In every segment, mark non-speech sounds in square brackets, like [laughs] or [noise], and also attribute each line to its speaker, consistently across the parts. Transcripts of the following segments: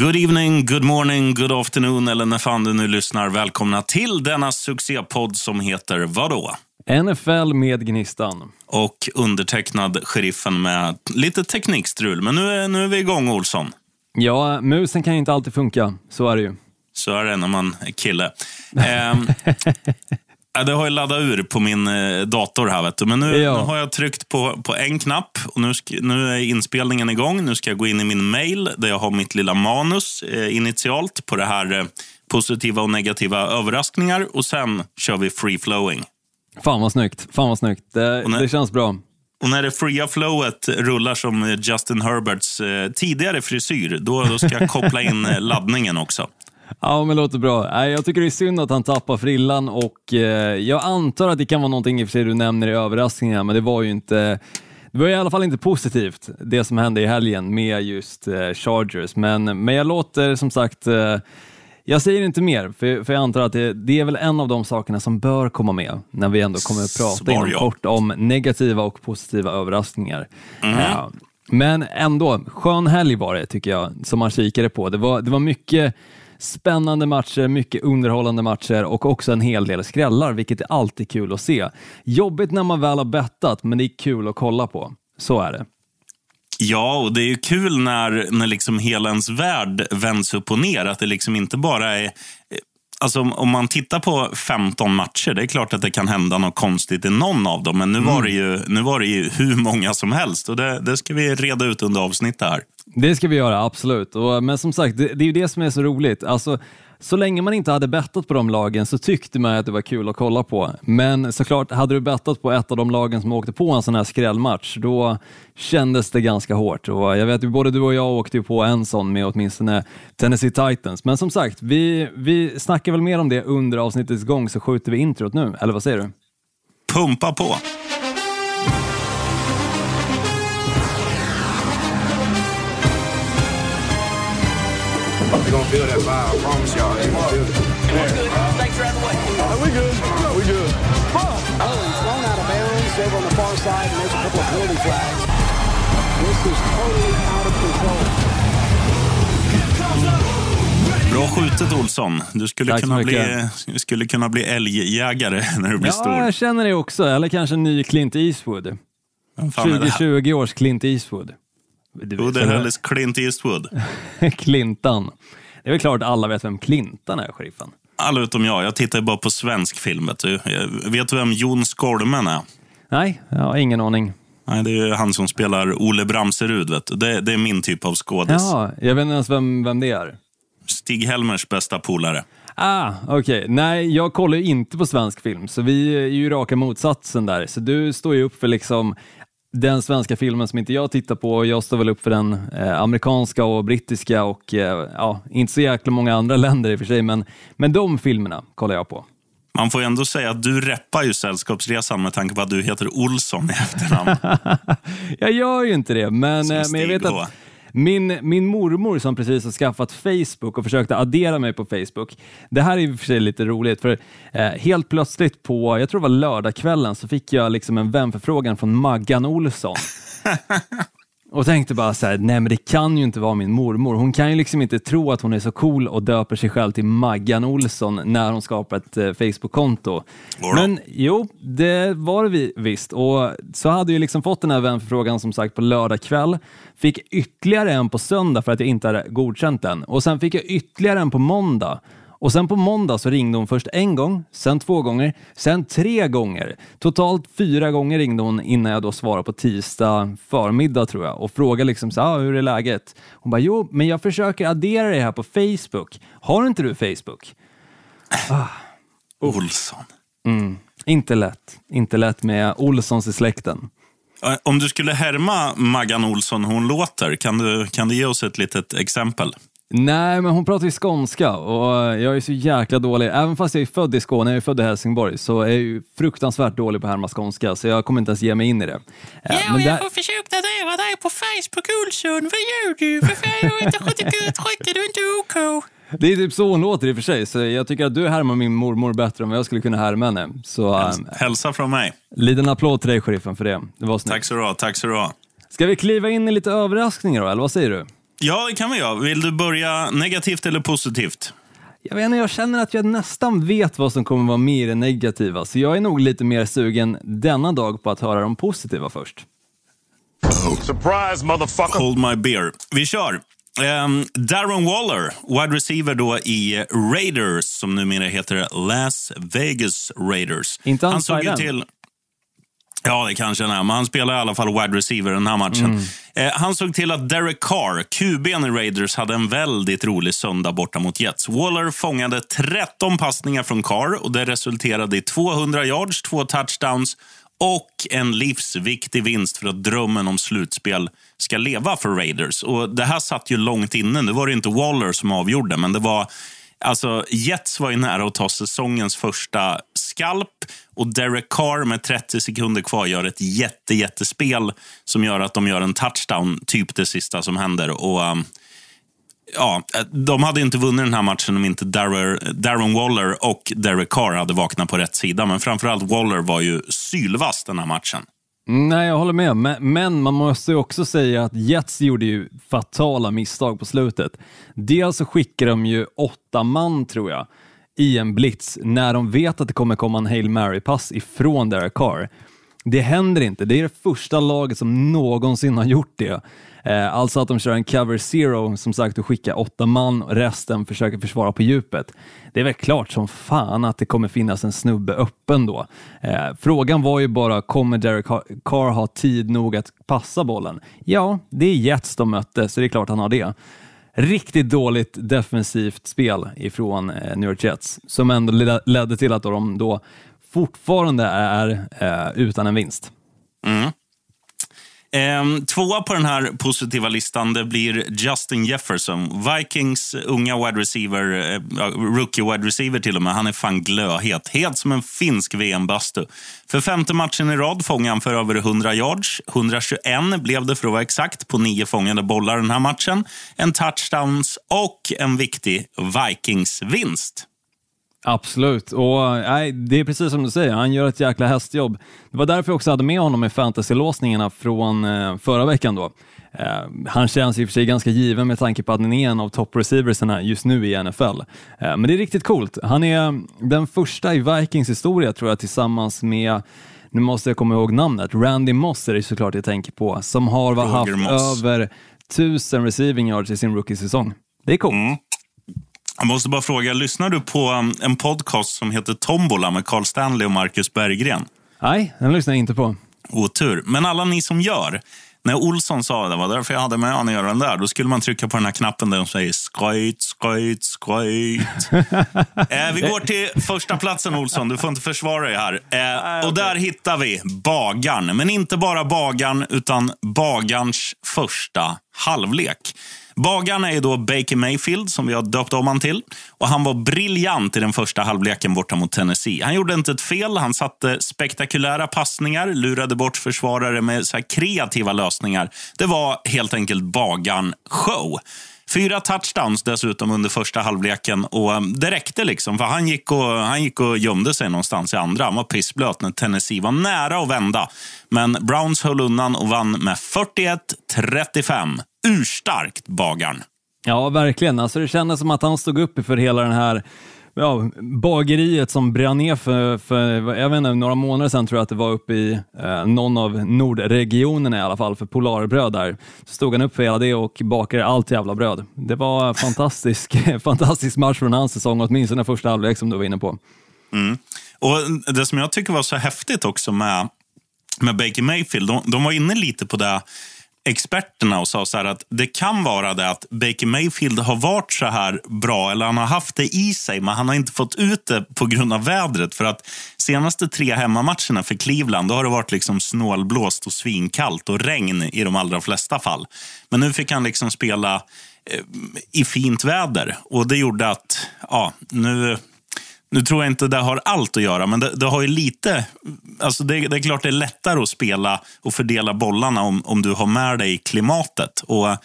Speaker 1: Good evening, good morning, good afternoon eller när fan du nu lyssnar. Välkomna till denna succépodd som heter vadå?
Speaker 2: NFL med Gnistan.
Speaker 1: Och undertecknad sheriffen med lite teknikstrul. Men nu är, nu är vi igång, Olsson.
Speaker 2: Ja, musen kan ju inte alltid funka. Så är det ju.
Speaker 1: Så är det när man är kille. Ehm, [laughs] ja, det har ju laddat ur på min eh, dator här, vet du. men nu,
Speaker 2: Ja.
Speaker 1: nu har jag tryckt på, på en knapp och nu, ska, nu är inspelningen igång. Nu ska jag gå in i min mail där jag har mitt lilla manus eh, initialt på det här eh, positiva och negativa överraskningar och sen kör vi free flowing.
Speaker 2: Fan vad snyggt. Fan vad snyggt. Det,
Speaker 1: när-
Speaker 2: det känns bra.
Speaker 1: Och när det fria flowet rullar som Justin Herberts eh, tidigare frisyr, då, då ska jag koppla in eh, laddningen också.
Speaker 2: Ja, men låter bra. Jag tycker det är synd att han tappar frillan och eh, jag antar att det kan vara någonting i och för sig du nämner i överraskningar, men det var ju inte det var i alla fall inte positivt, det som hände i helgen med just eh, Chargers. Men, men jag låter som sagt, eh, jag säger inte mer, för, för jag antar att det, det är väl en av de sakerna som bör komma med när vi ändå kommer att prata inom kort om negativa och positiva överraskningar. Ja, men ändå, skön helg var det tycker jag, som man kikade på. Det var, det var mycket spännande matcher, mycket underhållande matcher och också en hel del skrällar, vilket är alltid kul att se. Jobbigt när man väl har bettat, men det är kul att kolla på. Så är det.
Speaker 1: Ja, och det är ju kul när, när liksom hela ens värld vänds upp och ner. Att det liksom inte bara är... Alltså om- man tittar på 15 matcher, det är klart att det kan hända något konstigt i någon av dem. Men nu, var, det ju, nu var det ju hur många som helst och det, det ska vi reda ut under avsnittet här.
Speaker 2: Det ska vi göra, absolut. Och, eh, men som sagt, det, det är ju det som är så roligt. Alltså, så länge man inte hade bettat på de lagen så tyckte man att det var kul att kolla på. Men såklart, hade du bettat på ett av de lagen som åkte på en sån här skrällmatch, då kändes det ganska hårt. Och eh, jag vet ju, både du och jag åkte ju på en sån med åtminstone Tennessee Titans. Men som sagt, vi, vi snackar väl mer om det under avsnittets gång, så skjuter vi introt nu. Eller vad säger du?
Speaker 1: Pumpa på!
Speaker 3: We're gonna feel that vibe. I promise y'all. They gonna feel it.
Speaker 4: We good. We good.
Speaker 5: Oh, he's thrown out of bounds over on the far side, and there's a couple of penalty flags. This is totally out of control.
Speaker 1: Bra skjutet Olsson. Du skulle,
Speaker 2: Tack
Speaker 1: kunna bli, skulle kunna bli älgjägare [laughs] när du blir
Speaker 2: Ja,
Speaker 1: stor.
Speaker 2: jag känner det också. Eller kanske en ny Clint Eastwood.
Speaker 1: Vem fan är det här?
Speaker 2: 2020 års Clint Eastwood. Vet,
Speaker 1: det
Speaker 2: så
Speaker 1: hölls Clint Eastwood. [laughs]
Speaker 2: Clintan. Det är väl klart att alla vet vem Clintan är, sheriffen.
Speaker 1: Alla utom jag. Jag tittar ju bara på svensk film. Vet du, vet du vem Jon Skolmen är?
Speaker 2: Nej, jag har ingen aning.
Speaker 1: Nej, det är ju han som spelar Ole Bramserud. Vet du. Det, det är min typ av skådis.
Speaker 2: Jaha, jag vet inte ens vem, vem det är.
Speaker 1: Stig-Helmers bästa polare.
Speaker 2: Ah, okej. Nej, jag kollar ju inte på svensk film, så vi är ju raka motsatsen där. Så du står ju upp för liksom den svenska filmen som inte jag tittar på jag står väl upp för den eh, amerikanska och brittiska och eh, ja, inte så jäkla många andra [laughs] länder i och för sig, men, men de filmerna kollar jag på.
Speaker 1: Man får ju ändå säga att du reppar ju Sällskapsresan med tanke på att du heter Olsson i efternamn. [laughs]
Speaker 2: Jag gör ju inte det, men, eh, men jag vet att min, min mormor som precis har skaffat Facebook och försökte addera mig på Facebook. Det här är i och för sig lite roligt, för eh, helt plötsligt på, jag tror det var lördagskvällen, så fick jag liksom en vänförfrågan från Maggan Olsson. [laughs] Och tänkte bara så här, nej men det kan ju inte vara min mormor. Hon kan ju liksom inte tro att hon är så cool och döper sig själv till Maggan Olsson när hon skapar ett eh, Facebook-konto. Men jo, det var vi visst. Och så hade jag liksom fått den här vänförfrågan som sagt på lördag kväll. Fick ytterligare en på söndag för att jag inte hade godkänt den. Och sen fick jag ytterligare en på måndag. Och sen på måndag så ringde hon först en gång, sen två gånger, sen tre gånger. Totalt fyra gånger ringde hon innan jag då svarade på tisdag förmiddag tror jag och frågade liksom så ah, hur är läget? Hon bara, jo, men jag försöker addera dig här på Facebook. Har inte du Facebook? [clears throat]
Speaker 1: Olsson.
Speaker 2: Inte lätt. Inte lätt med Olssons i släkten.
Speaker 1: Om du skulle härma Maggan Olsson hur hon låter, kan du, kan du ge oss ett litet exempel?
Speaker 2: Nej, men hon pratar ju skånska och jag är så jäkla dålig. Även fast jag är född i Skåne, jag är född i Helsingborg, så är jag ju fruktansvärt dålig på att härma skånska, så jag kommer inte ens ge mig in i det. Eh,
Speaker 6: Ja, och jag har försökt addera dig på Facebook Olsson. Vad gör du? Varför är jag inte trycker, du inte OK?
Speaker 2: Det är typ så hon låter i och för sig, så jag tycker att du härmar min mormor bättre än vad jag skulle kunna härma henne. Så äh,
Speaker 1: Hälsa från mig.
Speaker 2: liten applåd till dig, sheriffen, för det. Det var snyggt.
Speaker 1: Tack så du. Tack så du.
Speaker 2: Ska vi kliva in i lite överraskningar då, eller vad säger du?
Speaker 1: Ja, det kan vi göra. Vill du börja negativt eller positivt?
Speaker 2: Jag, vet inte, jag känner att jag nästan vet vad som kommer vara med i det negativa, så jag är nog lite mer sugen denna dag på att höra de positiva först.
Speaker 4: Surprise, motherfucker!
Speaker 1: Hold my beer. Vi kör. Ehm, Darren Waller, wide receiver då i Raiders, som numera heter Las Vegas Raiders.
Speaker 2: Inte han
Speaker 1: han såg ju till... Ja, det kanske han är, men han spelar i alla fall wide receiver den här matchen. Eh, han såg till att Derek Carr, QB'n i Raiders, hade en väldigt rolig söndag borta mot Jets. Waller fångade 13 passningar från Carr och det resulterade i 200 yards, två touchdowns och en livsviktig vinst för att drömmen om slutspel ska leva för Raiders. Och Det här satt ju långt inne. Nu var det inte Waller som avgjorde, men det var Alltså, Jets var ju nära att ta säsongens första skalp och Derek Carr med 30 sekunder kvar gör ett jätte, jättespel som gör att de gör en touchdown, typ det sista som händer. Och um, ja, De hade inte vunnit den här matchen om inte Darren, Darren Waller och Derek Carr hade vaknat på rätt sida. Men framförallt Waller var ju sylvass den här matchen.
Speaker 2: Nej, jag håller med, men, men man måste ju också säga att Jets gjorde ju fatala misstag på slutet. Dels så skickade de ju åtta man, tror jag, i en blitz när de vet att det kommer komma en Hail Mary-pass ifrån Derek Carr. Det händer inte. Det är det första laget som någonsin har gjort det. Eh, alltså att de kör en cover zero, som sagt, och skickar åtta man och resten försöker försvara på djupet. Det är väl klart som fan att det kommer finnas en snubbe öppen då. Eh, frågan var ju bara, kommer Derek Carr ha tid nog att passa bollen? Ja, det är Jets de mötte, så det är klart han har det. Riktigt dåligt defensivt spel ifrån eh, New York Jets, som ändå ledde till att de då fortfarande är eh, utan en vinst. Mm.
Speaker 1: Ehm, tvåa på den här positiva listan det blir Justin Jefferson. Vikings unga wide receiver, eh, rookie wide receiver till och med. Han är fan glöhet. Helt som en finsk VM-bastu. För femte matchen i rad fångade han för över 100 yards. 121 blev det för att vara exakt på nio fångade bollar den här matchen. En touchdowns och en viktig Vikings-vinst.
Speaker 2: Absolut, och nej, det är precis som du säger, han gör ett jäkla hästjobb. Det var därför jag också hade med honom i fantasy-låsningarna från eh, förra veckan. Då. Eh, han känns i och för sig ganska given med tanke på att han är en av top-receiversarna just nu i NFL. Eh, men det är riktigt coolt. Han är den första i Vikings historia tror jag tillsammans med nu måste jag komma ihåg namnet, Randy Moss är det såklart jag tänker på, som har haft
Speaker 1: Moss.
Speaker 2: över tusen receiving yards i sin rookie-säsong. Det är coolt.
Speaker 1: Jag måste bara fråga, lyssnar du på um, en podcast som heter Tombola med Carl Stanley och Marcus Berggren?
Speaker 2: Nej, den lyssnar jag inte på.
Speaker 1: Otur. Men alla ni som gör, när Olsson sa det var därför jag hade med honom att göra den där, då skulle man trycka på den här knappen där de säger skojt, skojt, skojt. [laughs] eh, vi går till första platsen Olsson, du får inte försvara dig här. Eh, och där hittar vi Bagarn, men inte bara Bagarn utan Bagarns första halvlek. Bagarna är då Baker Mayfield, som vi har döpt om han till. Och Han var briljant i den första halvleken borta mot Tennessee. Han gjorde inte ett fel. Han satte spektakulära passningar, lurade bort försvarare med så här kreativa lösningar. Det var helt enkelt Bagan-show. Fyra touchdowns dessutom under första halvleken. Och eh, Det räckte, liksom, för han gick, och, han gick och gömde sig någonstans i andra. Han var pissblöt när Tennessee var nära att vända. Men Browns höll undan och vann med 41-35. Urstarkt, Bagarn!
Speaker 2: Ja, verkligen. Alltså, det kändes som att han stod upp för hela den här ja, bageriet som brann ner för, för jag vet inte, några månader sedan tror jag att det var uppe i eh, någon av nordregionerna i alla fall, för Polarbröd där. Så stod han upp för hela det och bakade allt jävla bröd. Det var en fantastisk, [laughs] fantastisk match från hans säsong, åtminstone första halvlek som du var inne på. Mm.
Speaker 1: Och Det som jag tycker var så häftigt också med, med Baker Mayfield, de, de var inne lite på det experterna och sa så här att det kan vara det att Baker Mayfield har varit så här bra, eller han har haft det i sig, men han har inte fått ut det på grund av vädret. För att senaste tre hemmamatcherna för Cleveland, då har det varit liksom snålblåst och svinkallt och regn i de allra flesta fall. Men nu fick han liksom spela eh, i fint väder och det gjorde att, ja, nu nu tror jag inte det har allt att göra, men det, det har ju lite... Alltså det, det är klart det är lättare att spela och fördela bollarna om, om du har med dig klimatet. Och eh,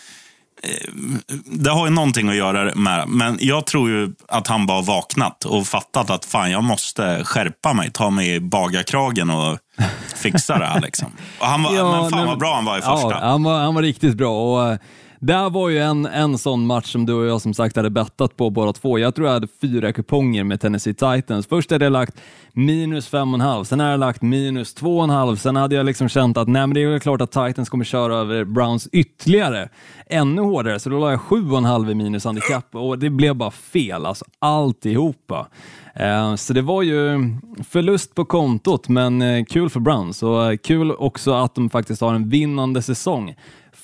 Speaker 1: Det har ju någonting att göra med men jag tror ju att han bara vaknat och fattat att fan, jag måste skärpa mig, ta mig i bagarkragen och fixa det här. Liksom. Och han var, [laughs] men fan
Speaker 2: nej,
Speaker 1: vad bra han var i första.
Speaker 2: Ja, han, var, han var riktigt bra. Och, eh, där var ju en, en sån match som du och jag som sagt hade bettat på båda två. Jag tror jag hade fyra kuponger med Tennessee Titans. Först hade jag lagt minus fem och en halv, sen hade jag lagt minus två och en halv, sen hade jag liksom känt att nej, men det är väl klart att Titans kommer köra över Browns ytterligare, ännu hårdare, så då la jag sju och en halv i minus handikapp och det blev bara fel, alltså alltihopa. Eh, så det var ju förlust på kontot, men eh, kul för Browns och eh, kul också att de faktiskt har en vinnande säsong.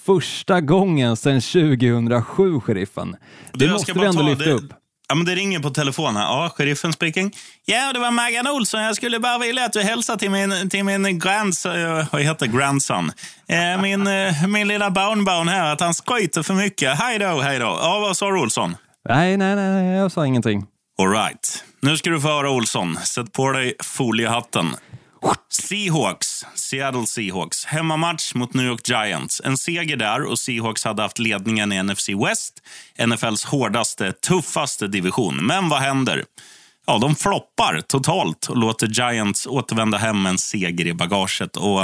Speaker 2: Första gången sedan 2007, sheriffen. Det
Speaker 1: jag
Speaker 2: måste vi ändå
Speaker 1: ta
Speaker 2: lyfta
Speaker 1: det-
Speaker 2: upp.
Speaker 1: Ja, men det ringer på telefon här. Ja, sheriffen speaking. Ja, det var Maggan Olsson. Jag skulle bara vilja att du hälsar till min, till min grandson, eh, vad heter grandson? Eh, min, eh, min lilla barnbarn här, att han skryter för mycket. Hej då, hej då. Ja, vad sa du Olsson?
Speaker 2: Nej, nej, nej, nej, jag sa ingenting.
Speaker 1: All right. Nu ska du få höra Olsson. Sätt på dig foliehatten. Seahawks, Seattle Seahawks. Hemmamatch mot New York Giants. En seger där och Seahawks hade haft ledningen i NFC West. NFLs hårdaste, tuffaste division. Men vad händer? Ja, de floppar totalt och låter Giants återvända hem med en seger i bagaget. Och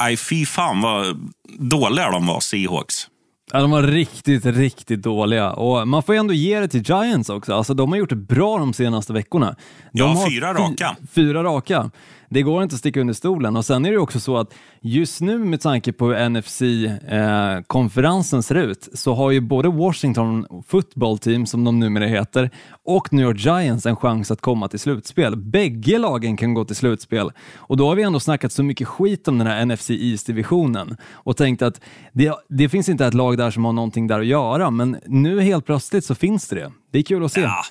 Speaker 1: aj, fy fan vad dåliga de var, Seahawks.
Speaker 2: Ja, de var riktigt, riktigt dåliga och man får ju ändå ge det till Giants också. Alltså, de har gjort det bra de senaste veckorna. De
Speaker 1: Ja, fyra
Speaker 2: fy-
Speaker 1: raka.
Speaker 2: Fyra raka. Det går inte att sticka under stolen och sen är det också så att just nu med tanke på hur NFC-konferensen eh, ser ut så har ju både Washington football team, som de numera heter, och New York Giants en chans att komma till slutspel. Bägge lagen kan gå till slutspel och då har vi ändå snackat så mycket skit om den här NFC East-divisionen och tänkt att det, det finns inte ett lag där som har någonting där att göra, men nu helt plötsligt så finns det det. Det är kul att se.
Speaker 1: Ja,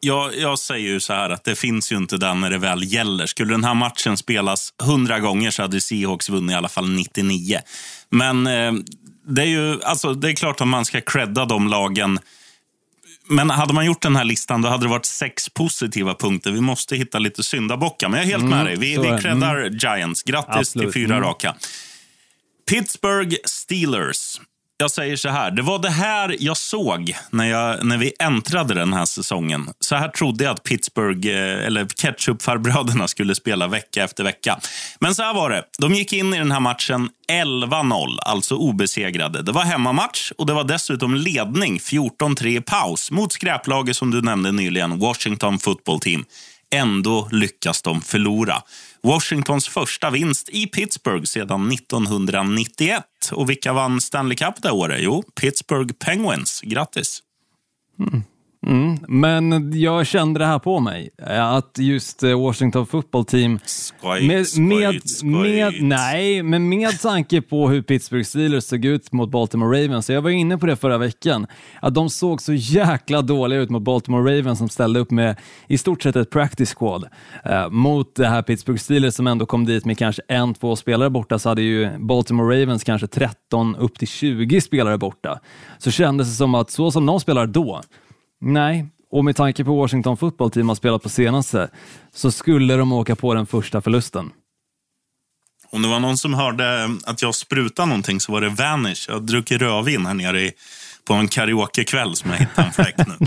Speaker 1: jag, jag säger ju så här att det finns ju inte den när det väl gäller. Skulle den här matchen spelas 100 gånger så hade Seahawks vunnit i alla fall 99. Men eh, det är ju alltså, det är klart att man ska credda de lagen. Men hade man gjort den här listan då hade det varit sex positiva punkter. Vi måste hitta lite syndabockar. Men jag är helt med dig. Vi, vi creddar Giants. Grattis
Speaker 2: Absolut.
Speaker 1: till fyra
Speaker 2: Mm.
Speaker 1: raka. Pittsburgh Steelers. Jag säger så här, det var det här jag såg när, jag, när vi äntrade den här säsongen. Så här trodde jag att Pittsburgh, eh, eller ketchupfarbröderna skulle spela vecka efter vecka. Men så här var det, de gick in i den här matchen 11-0, alltså obesegrade. Det var hemmamatch och det var dessutom ledning 14-3 i paus mot skräplaget som du nämnde nyligen, Washington Football Team. Ändå lyckas de förlora. Washingtons första vinst i Pittsburgh sedan 1991. Och vilka vann Stanley Cup det året? Jo, Pittsburgh Penguins. Grattis! Mm.
Speaker 2: Men jag kände det här på mig, eh, att just eh, Washington football team
Speaker 1: Skojt,
Speaker 2: med, med, med, nej, men med tanke på hur Pittsburgh Steelers såg ut mot Baltimore Ravens, så jag var inne på det förra veckan, att de såg så jäkla dåliga ut mot Baltimore Ravens som ställde upp med i stort sett ett practice squad. Eh, mot det här Pittsburgh Steelers som ändå kom dit med kanske en, två spelare borta, så hade ju Baltimore Ravens kanske 13 upp till 20 spelare borta. Så kändes det som att så som de spelar då, Nej, och med tanke på Washington football team har spelat på senaste så skulle de åka på den första förlusten.
Speaker 1: Om det var någon som hörde att jag sprutade någonting så var det Vanish. Jag har druckit rödvin här nere i, på en karaokekväll som jag hittade en fläck nu.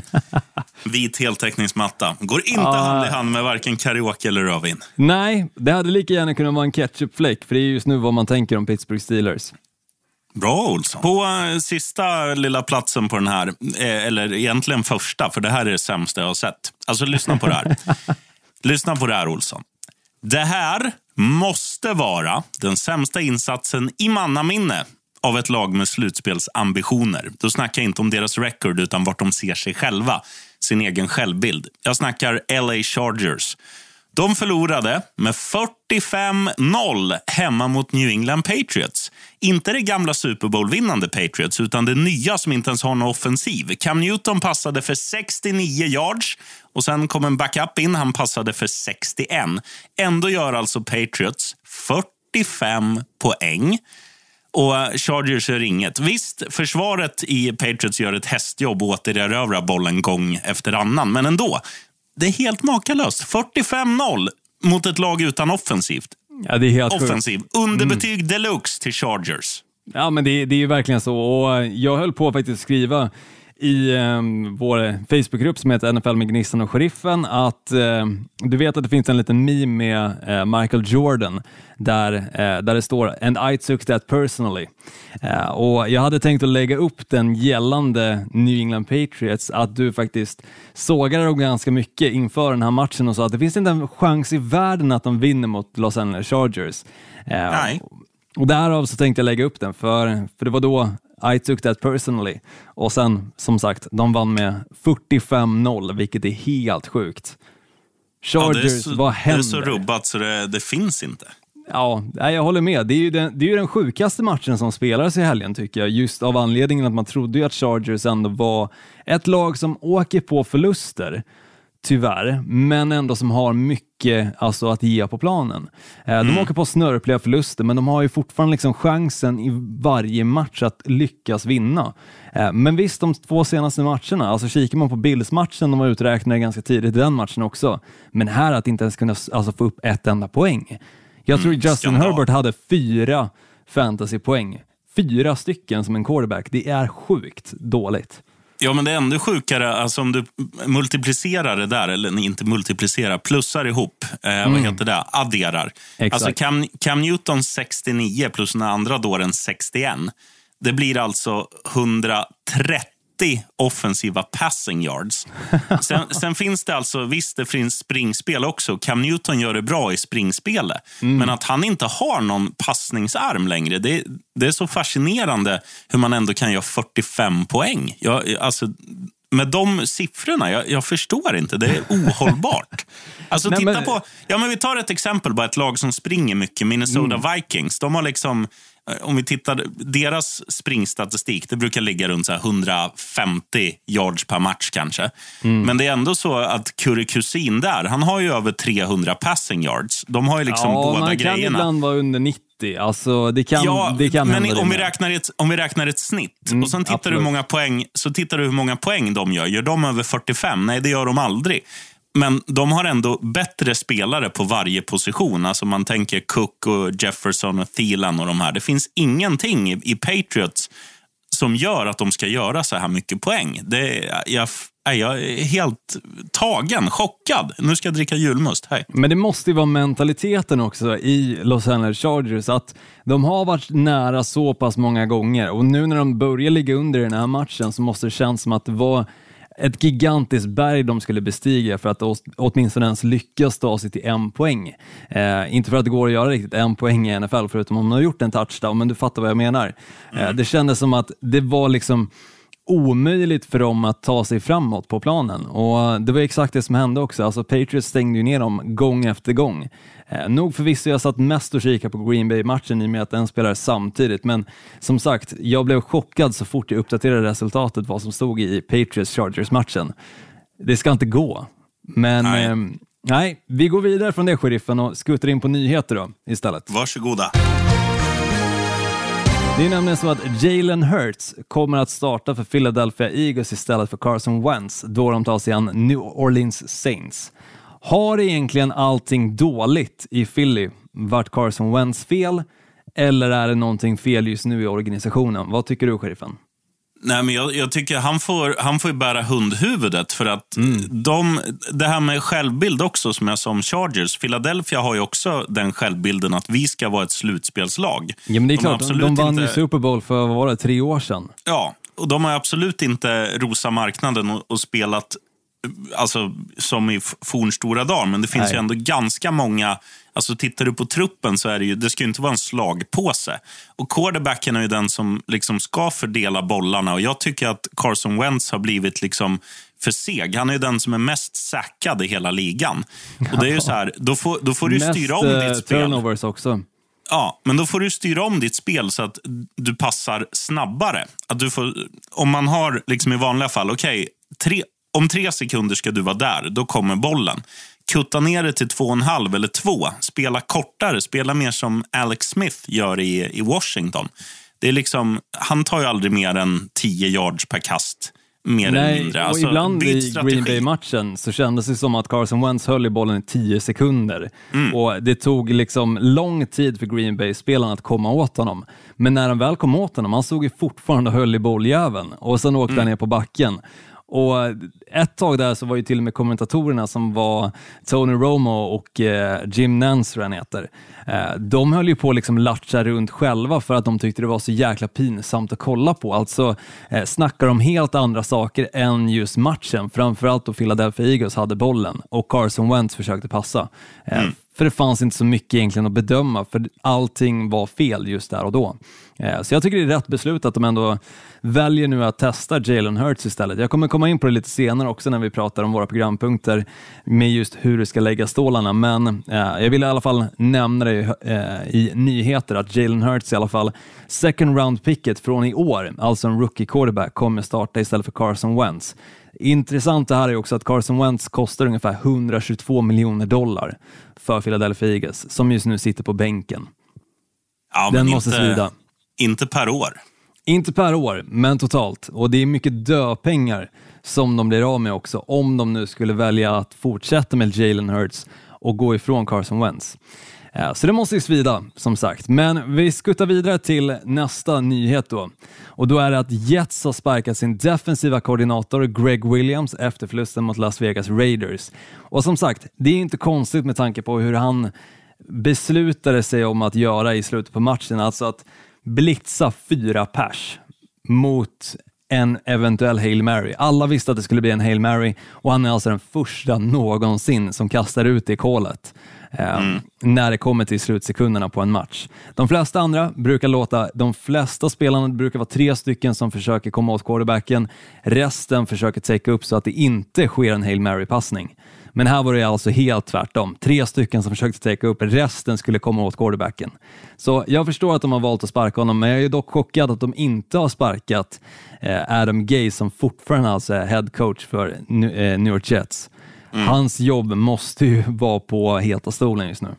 Speaker 1: [laughs] Vit heltäckningsmatta. Går inte
Speaker 2: Ah.
Speaker 1: hand i hand med varken karaoke eller rödvin.
Speaker 2: Nej, det hade lika gärna kunnat vara en ketchupfläck, för det är just nu vad man tänker om Pittsburgh Steelers.
Speaker 1: Bra Olsson. På eh, sista lilla platsen på den här, eh, eller egentligen första, för det här är det sämsta jag har sett. Alltså lyssna på det här. [laughs] lyssna på det här Olsson. Det här måste vara den sämsta insatsen i mannaminne av ett lag med slutspelsambitioner. Då snackar jag inte om deras record utan vart de ser sig själva, sin egen självbild. Jag snackar LA Chargers. De förlorade med 45-0 hemma mot New England Patriots. Inte det gamla Super Bowl-vinnande Patriots, utan det nya som inte ens har någon offensiv. Cam Newton passade för 69 yards och sen kom en backup in. Han passade för 61. Ändå gör alltså Patriots 45 poäng. Och eh, Chargers gör inget. Visst, försvaret i Patriots gör ett hästjobb och återerövrar bollen gång efter annan, men ändå. Det är helt makalöst. 45-0 mot ett lag utan offensivt.
Speaker 2: Ja, det är helt sjukt.
Speaker 1: Offensiv. Underbetyg deluxe till Chargers.
Speaker 2: Ja, men det, det är ju verkligen så. Och jag höll på att faktiskt skriva i eh, vår Facebookgrupp som heter NFL med Gnistan och Sheriffen att eh, du vet att det finns en liten meme med eh, Michael Jordan där, eh, där det står “And I took that personally”. Eh, och Jag hade tänkt att lägga upp den gällande New England Patriots, att du faktiskt sågade dem ganska mycket inför den här matchen och sa att det finns inte en chans i världen att de vinner mot Los Angeles Chargers. Eh,
Speaker 1: Nej.
Speaker 2: och därav så tänkte jag lägga upp den, för, för det var då I took that personally. Och sen, som sagt, de vann med 45-0, vilket är helt sjukt.
Speaker 1: Ja,
Speaker 2: Chargers,
Speaker 1: det, är så,
Speaker 2: vad
Speaker 1: det
Speaker 2: händer?
Speaker 1: är så rubbat så det, det finns inte.
Speaker 2: Ja, jag håller med. Det är, ju den, det är ju den sjukaste matchen som spelades i helgen tycker jag, just av anledningen att man trodde ju att Chargers ändå var ett lag som åker på förluster, tyvärr, men ändå som har mycket alltså, att ge på planen. Eh, De åker på snörpliga förluster, men de har ju fortfarande liksom chansen i varje match att lyckas vinna. Eh, Men visst, de två senaste matcherna, alltså kikar man på Bills-matchen, de var uträknade ganska tidigt i den matchen också, men här att inte ens kunna alltså, få upp ett enda poäng. Jag tror Justin
Speaker 1: skandal.
Speaker 2: Herbert hade fyra fantasypoäng. Fyra stycken som en quarterback. Det är sjukt dåligt.
Speaker 1: Ja, men det är ändå sjukare alltså om du multiplicerar det där, eller inte multiplicerar, plussar ihop, eh, vad heter det, adderar.
Speaker 2: Exakt.
Speaker 1: Alltså Cam, Cam Newton 69 plus den andra dåren 61. Det blir alltså 130 offensiva passing yards. [laughs] Sen, sen finns det alltså, visst det finns springspel också. Cam Newton gör det bra i springspelet. Men att han inte har någon passningsarm längre, det, det är så fascinerande hur man ändå kan göra 45 poäng. Jag, alltså, med de siffrorna, jag, jag förstår inte. Det är [laughs] ohållbart. Alltså,
Speaker 2: Nej,
Speaker 1: titta
Speaker 2: men-
Speaker 1: på, ja, men vi tar ett exempel på ett lag som springer mycket, Minnesota Vikings. De har liksom, eh, om vi tittar, deras springstatistik, det brukar ligga runt så här 150 yards per match kanske. Men det är ändå så att Curry Kusin där, han har ju över 300 passing yards. De har ju liksom
Speaker 2: ja,
Speaker 1: båda
Speaker 2: man kan
Speaker 1: grejerna.
Speaker 2: ibland vara under 90. Alltså, det kan,
Speaker 1: Ja,
Speaker 2: det kan
Speaker 1: men om vi, räknar ett, om vi räknar ett snitt
Speaker 2: Mm,
Speaker 1: och sen tittar du hur många poäng, så tittar du hur många poäng de gör. Gör de över 45? Nej, det gör de aldrig. Men de har ändå bättre spelare på varje position. Alltså man tänker Cook och Jefferson och Thielen och de här. Det finns ingenting i, i Patriots som gör att de ska göra så här mycket poäng. Det, jag, är jag är helt tagen, chockad. Nu ska jag dricka julmust. Hej.
Speaker 2: Men det måste ju vara mentaliteten också i Los Angeles Chargers, att de har varit nära så pass många gånger och nu när de börjar ligga under i den här matchen så måste det kännas som att det var ett gigantiskt berg de skulle bestiga för att åt- åtminstone ens lyckas ta sig till en poäng. Eh, inte för att det går att göra riktigt en poäng i NFL, förutom om man har gjort en touchdown, men du fattar vad jag menar. Eh, det kändes som att det var liksom omöjligt för dem att ta sig framåt på planen. Och Det var exakt det som hände också. Alltså Patriots stängde ju ner dem gång efter gång. Eh, nog förvisso jag satt mest och kikade på Green Bay-matchen i och med att den spelar samtidigt, men som sagt, jag blev chockad så fort jag uppdaterade resultatet vad som stod i Patriots-Chargers-matchen. Det ska inte gå. Men
Speaker 1: Nej.
Speaker 2: nej. nej, vi går vidare från det, sheriffen, och skuttar in på nyheter då istället.
Speaker 1: Varsågoda.
Speaker 2: Det är nämligen så att Jalen Hurts kommer att starta för Philadelphia Eagles istället för Carson Wentz då de tar sig an New Orleans Saints. Har egentligen allting dåligt i Philly varit Carson Wentz fel eller är det någonting fel just nu i organisationen? Vad tycker du, sheriffen?
Speaker 1: Nej, men jag, jag tycker han får, han får ju bära hundhuvudet. För att
Speaker 2: Mm.
Speaker 1: de, det här med självbild också, som jag sa om Chargers. Philadelphia har ju också den självbilden att vi ska vara ett slutspelslag.
Speaker 2: Ja, men det är
Speaker 1: De
Speaker 2: klart, de, de vann ju
Speaker 1: inte-
Speaker 2: Super Bowl för, vad var det, tre år sedan?
Speaker 1: Ja, och de har absolut inte rosa marknaden och, och spelat alltså, som i fornstora dagar. Men det finns
Speaker 2: Nej.
Speaker 1: ju ändå ganska många... Alltså tittar du på truppen så är det ju, det ska ju inte vara en slagpåse. Och quarterbacken är ju den som liksom ska fördela bollarna. Och jag tycker att Carson Wentz har blivit liksom för seg. Han är ju den som är mest säkrad i hela ligan. Och det är ju så här, då får, då får du
Speaker 2: Mest
Speaker 1: styra om
Speaker 2: eh,
Speaker 1: ditt spel.
Speaker 2: turnovers också.
Speaker 1: Ja, men då får du styra om ditt spel så att du passar snabbare. Att du får, om man har liksom i vanliga fall, okej, tre, om tre sekunder ska du vara där, då kommer bollen. Kutta ner det till två och en halv eller två. Spela kortare, spela mer som Alex Smith gör i, i Washington. Det är liksom, han tar ju aldrig mer än 10 yards per kast. mer eller
Speaker 2: Nej,
Speaker 1: mindre.
Speaker 2: och
Speaker 1: Alltså,
Speaker 2: ibland
Speaker 1: byt
Speaker 2: i. Green Bay-matchen så kändes det som att Carson Wentz höll i bollen i 10 sekunder.
Speaker 1: Mm.
Speaker 2: Och Det tog liksom lång tid för Green Bay-spelarna att komma åt honom. Men när de väl kom åt honom, han stod ju fortfarande och höll i bolljäveln och sen åkte
Speaker 1: Mm.
Speaker 2: han ner på backen. Och ett tag där så var ju till och med kommentatorerna som var Tony Romo och eh, Jim Nance, tror jag han heter. Eh, de höll ju på att liksom latcha runt själva för att de tyckte det var så jäkla pinsamt att kolla på. Alltså eh, snackar om helt andra saker än just matchen. Framförallt då Philadelphia Eagles hade bollen och Carson Wentz försökte passa. Eh, För det fanns inte så mycket egentligen att bedöma, för allting var fel just där och då. Eh, Så jag tycker det är rätt beslut att de ändå väljer nu att testa Jalen Hurts istället. Jag kommer komma in på det lite senare också när vi pratar om våra programpunkter med just hur du ska lägga stålarna, men eh, jag vill i alla fall nämna det eh, i nyheter att Jalen Hurts i alla fall second round picket från i år, alltså en rookie quarterback, kommer starta istället för Carson Wentz. Intressant det här är också att Carson Wentz kostar ungefär 122 miljoner dollar för Philadelphia Eagles, som just nu sitter på bänken.
Speaker 1: Ja,
Speaker 2: Den måste
Speaker 1: inte,
Speaker 2: svida.
Speaker 1: Inte per år.
Speaker 2: Inte per år, men totalt. Och det är mycket döpengar som de blir av med också, om de nu skulle välja att fortsätta med Jalen Hurts och gå ifrån Carson Wentz. Eh, så det måste ju svida, som sagt. Men vi skuttar vidare till nästa nyhet då. Och då är det att Jets har sparkat sin defensiva koordinator Greg Williams efter förlusten mot Las Vegas Raiders. Och som sagt, det är inte konstigt med tanke på hur han beslutade sig om att göra i slutet på matchen, alltså att blitza fyra pers mot en eventuell Hail Mary. Alla visste att det skulle bli en Hail Mary och han är alltså den första någonsin som kastar ut det kolet eh, när det kommer till slutsekunderna på en match. De flesta andra brukar låta, de flesta spelarna brukar vara tre stycken som försöker komma åt quarterbacken. Resten försöker täcka upp så att det inte sker en Hail Mary-passning. Men här var det alltså helt tvärtom. Tre stycken som försökte täcka upp, resten skulle komma åt quarterbacken. Så jag förstår att de har valt att sparka honom, men jag är dock chockad att de inte har sparkat eh, Adam Gay som fortfarande alltså är head coach för New, eh, New York Jets. Hans jobb måste ju vara på heta stolen just nu.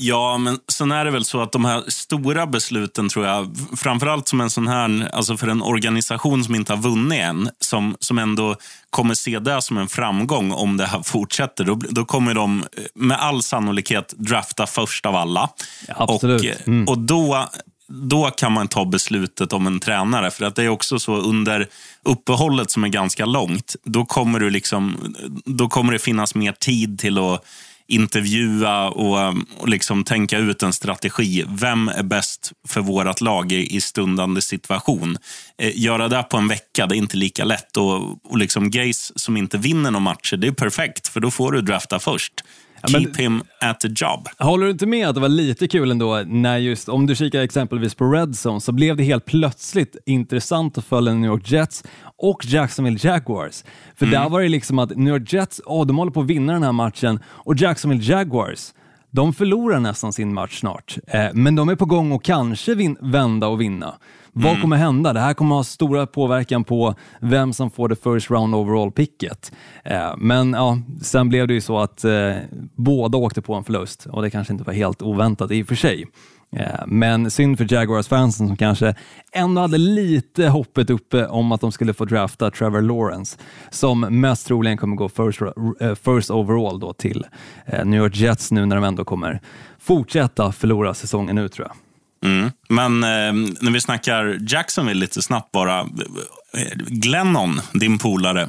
Speaker 1: Ja, men sen är det väl så att de här stora besluten tror jag, framförallt som en sån här, alltså för en organisation som inte har vunnit än, som, som ändå kommer se det som en framgång om det här fortsätter, då, då kommer de eh, med all sannolikhet drafta först av alla.
Speaker 2: Absolut.
Speaker 1: Och, eh,
Speaker 2: Mm.
Speaker 1: och då, då kan man ta beslutet om en tränare. För att det är också så under uppehållet som är ganska långt, då kommer, du liksom, då kommer det finnas mer tid till att intervjua och, och liksom tänka ut en strategi. Vem är bäst för vårt lag i, i stundande situation? Eh, göra det på en vecka, det är inte lika lätt. Och, och liksom Gaze som inte vinner några matcher, det är perfekt, för då får du drafta först.
Speaker 2: men-
Speaker 1: Keep him at the job.
Speaker 2: Håller du inte med att det var lite kul ändå när just, om du kikar exempelvis på Red Zone, så blev det helt plötsligt intressant att följa New York Jets och Jacksonville Jaguars. För där var det liksom att New York Jets, åh, de håller på att vinna den här matchen och Jacksonville Jaguars, de förlorar nästan sin match snart, eh, men de är på gång att kanske vin- vända och vinna. Vad kommer hända? Det här kommer ha stora påverkan på vem som får det first round overall picket. Eh, men ja, sen blev det ju så att eh, båda åkte på en förlust och det kanske inte var helt oväntat i och för sig. Eh, men synd för Jaguars-fansen som kanske ändå hade lite hoppet uppe om att de skulle få drafta Trevor Lawrence som mest troligen kommer gå first, eh, first overall då till eh, New York Jets nu när de ändå kommer fortsätta förlora säsongen ut tror jag.
Speaker 1: Mm. Men eh, när vi snackar Jacksonville lite snabbt bara. Glennon, din polare.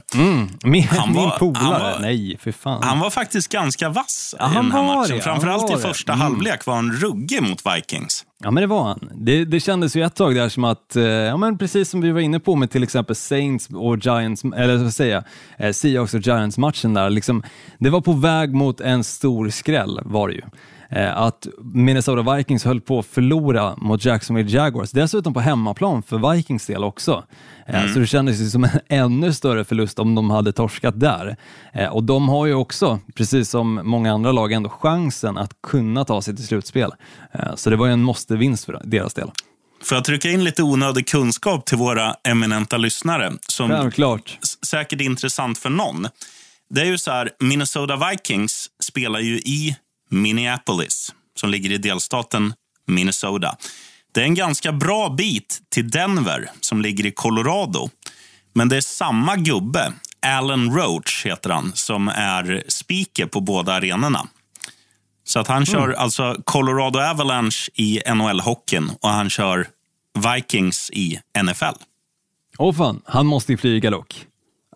Speaker 2: Min,
Speaker 1: Han var-
Speaker 2: min polare?
Speaker 1: han var-
Speaker 2: Nej, för fan.
Speaker 1: Han var faktiskt ganska vass
Speaker 2: Ja,
Speaker 1: i den här matchen.
Speaker 2: det,
Speaker 1: Framförallt i första
Speaker 2: Mm.
Speaker 1: halvlek var han ruggig mot Vikings.
Speaker 2: Ja, men det var han. Det, det kändes ju ett tag där som att, eh, ja men precis som vi var inne på med till exempel Saints och Giants, eller vad ska jag säga, eh, Seahawks och Giants-matchen där, liksom, det var på väg mot en stor skräll var det ju. Eh, att Minnesota Vikings höll på att förlora mot Jacksonville Jaguars, dessutom på hemmaplan för Vikings del också. Eh, Så det kändes ju som en [laughs] ännu större förlust om de hade torskat där. Eh, och de har ju också, precis som många andra lag, ändå chansen att kunna ta sig till slutspel. Så det var ju en måste-vinst för deras del.
Speaker 1: Får jag trycka in lite onödig kunskap till våra eminenta lyssnare? Som
Speaker 2: Självklart.
Speaker 1: säkert är intressant för någon. Det är ju så här, Minnesota Vikings spelar ju i Minneapolis, som ligger i delstaten Minnesota. Det är en ganska bra bit till Denver, som ligger i Colorado. Men det är samma gubbe, Alan Roach heter han, som är speaker på båda arenorna. Så att han kör alltså Colorado Avalanche i NHL-hockeyn och han kör Vikings i NFL.
Speaker 2: Åh fan, han måste ju flyga dock.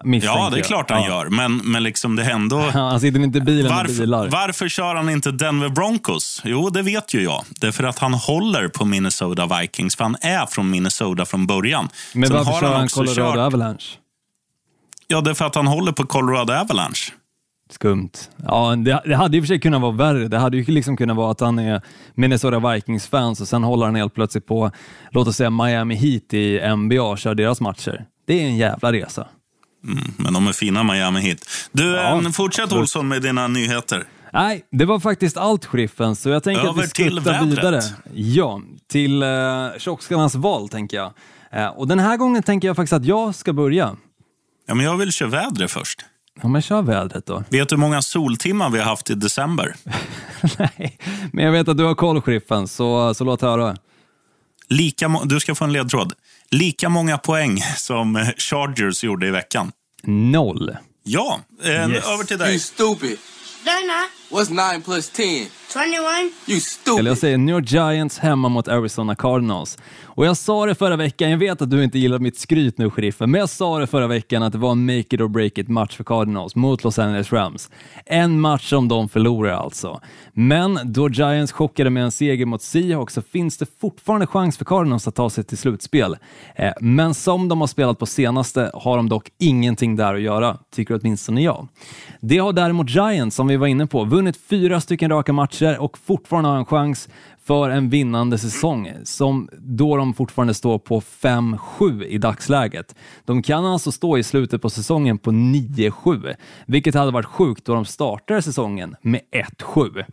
Speaker 2: Misstänker
Speaker 1: Ja, det är klart han
Speaker 2: Ja.
Speaker 1: gör, men, men liksom det ändå...
Speaker 2: Ja, [laughs] Han sitter inte i bilen
Speaker 1: Varför,
Speaker 2: bilar.
Speaker 1: varför kör han inte Denver Broncos? Jo, det vet ju jag. Det är för att han håller på Minnesota Vikings, för han är från Minnesota från början.
Speaker 2: Men
Speaker 1: Sen
Speaker 2: varför
Speaker 1: har
Speaker 2: kör han
Speaker 1: också
Speaker 2: Colorado
Speaker 1: kört-
Speaker 2: Avalanche?
Speaker 1: Ja, det är för att han håller på Colorado Avalanche.
Speaker 2: Skumt. Ja, det, det hade och för sig kunnat vara värre. Det hade ju liksom kunnat vara att han är Minnesota Vikings-fans och sen håller han helt plötsligt på, låt oss säga Miami Heat i NBA och kör deras matcher. Det är en jävla resa.
Speaker 1: Men de är fina Miami hit. Du,
Speaker 2: Ja,
Speaker 1: eh, fortsätt. Olsson med dina nyheter.
Speaker 2: Nej, det var faktiskt allt Sheriffen, så jag tänker att
Speaker 1: Över
Speaker 2: vi
Speaker 1: till
Speaker 2: skuttar vidare. Ja, till uh, tjockskallarnas val tänker jag. Eh, och den här gången tänker jag faktiskt att jag ska börja.
Speaker 1: Ja, men jag vill köra vädret först.
Speaker 2: Ja, men kör vädret då.
Speaker 1: Vet du hur många soltimmar vi har haft i december? [laughs]
Speaker 2: Nej, men jag vet att du har koll Sheriffen, så, så låt höra.
Speaker 1: Lika du ska få en ledtråd. Lika många poäng som eh, Chargers gjorde i veckan.
Speaker 2: Noll.
Speaker 1: Ja, eh,
Speaker 2: Yes.
Speaker 1: över till
Speaker 7: You
Speaker 1: dig.
Speaker 7: stupid.
Speaker 6: Donna,
Speaker 7: What's 9 plus 10?
Speaker 6: 21.
Speaker 7: You
Speaker 2: Eller jag säger New York Giants hemma mot Arizona Cardinals. Och jag sa det förra veckan, jag vet att du inte gillar mitt skryt nu sheriffen, men jag sa det förra veckan att det var en make it or break it match för Cardinals mot Los Angeles Rams. En match som de förlorar alltså. Men då Giants chockade med en seger mot Seahawks så finns det fortfarande chans för Cardinals att ta sig till slutspel. Eh, Men som de har spelat på senaste har de dock ingenting där att göra, tycker åtminstone jag. Det har däremot Giants, som vi var inne på, vunnit fyra stycken raka matcher och fortfarande har en chans för en vinnande säsong, som då de fortfarande står på 5-7 i dagsläget. De kan alltså stå i slutet på säsongen på 9-7, vilket hade varit sjukt då de startade säsongen med 1-7.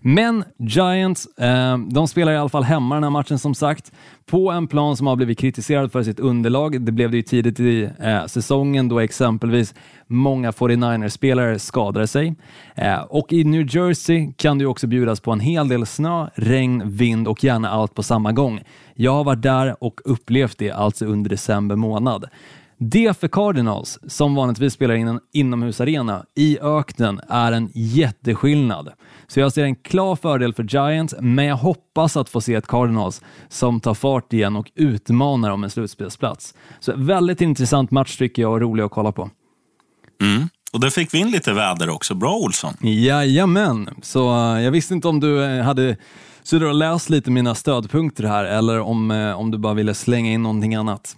Speaker 2: Men Giants, eh, de spelar i alla fall hemma den här matchen som sagt, på en plan som har blivit kritiserad för sitt underlag. Det blev det ju tidigt i eh, säsongen då exempelvis många 49ers-spelare skadade sig. Eh, och i New Jersey kan det också bjudas på en hel del snö, regn, vind och gärna allt på samma gång. Jag har varit där och upplevt det alltså under december månad. Det för Cardinals, som vanligtvis spelar in en inomhusarena i öknen, är en jätteskillnad. Så jag ser en klar fördel för Giants, men jag hoppas att få se ett Cardinals som tar fart igen och utmanar om en slutspelsplats. Så väldigt intressant match tycker jag och rolig att kolla på.
Speaker 1: Mm. Och där fick vi in lite väder också. Bra Olsson.
Speaker 2: Jajamän, så eh, jag visste inte om du eh, hade suttit och läst lite mina stödpunkter här eller om, eh, om du bara ville slänga in någonting annat.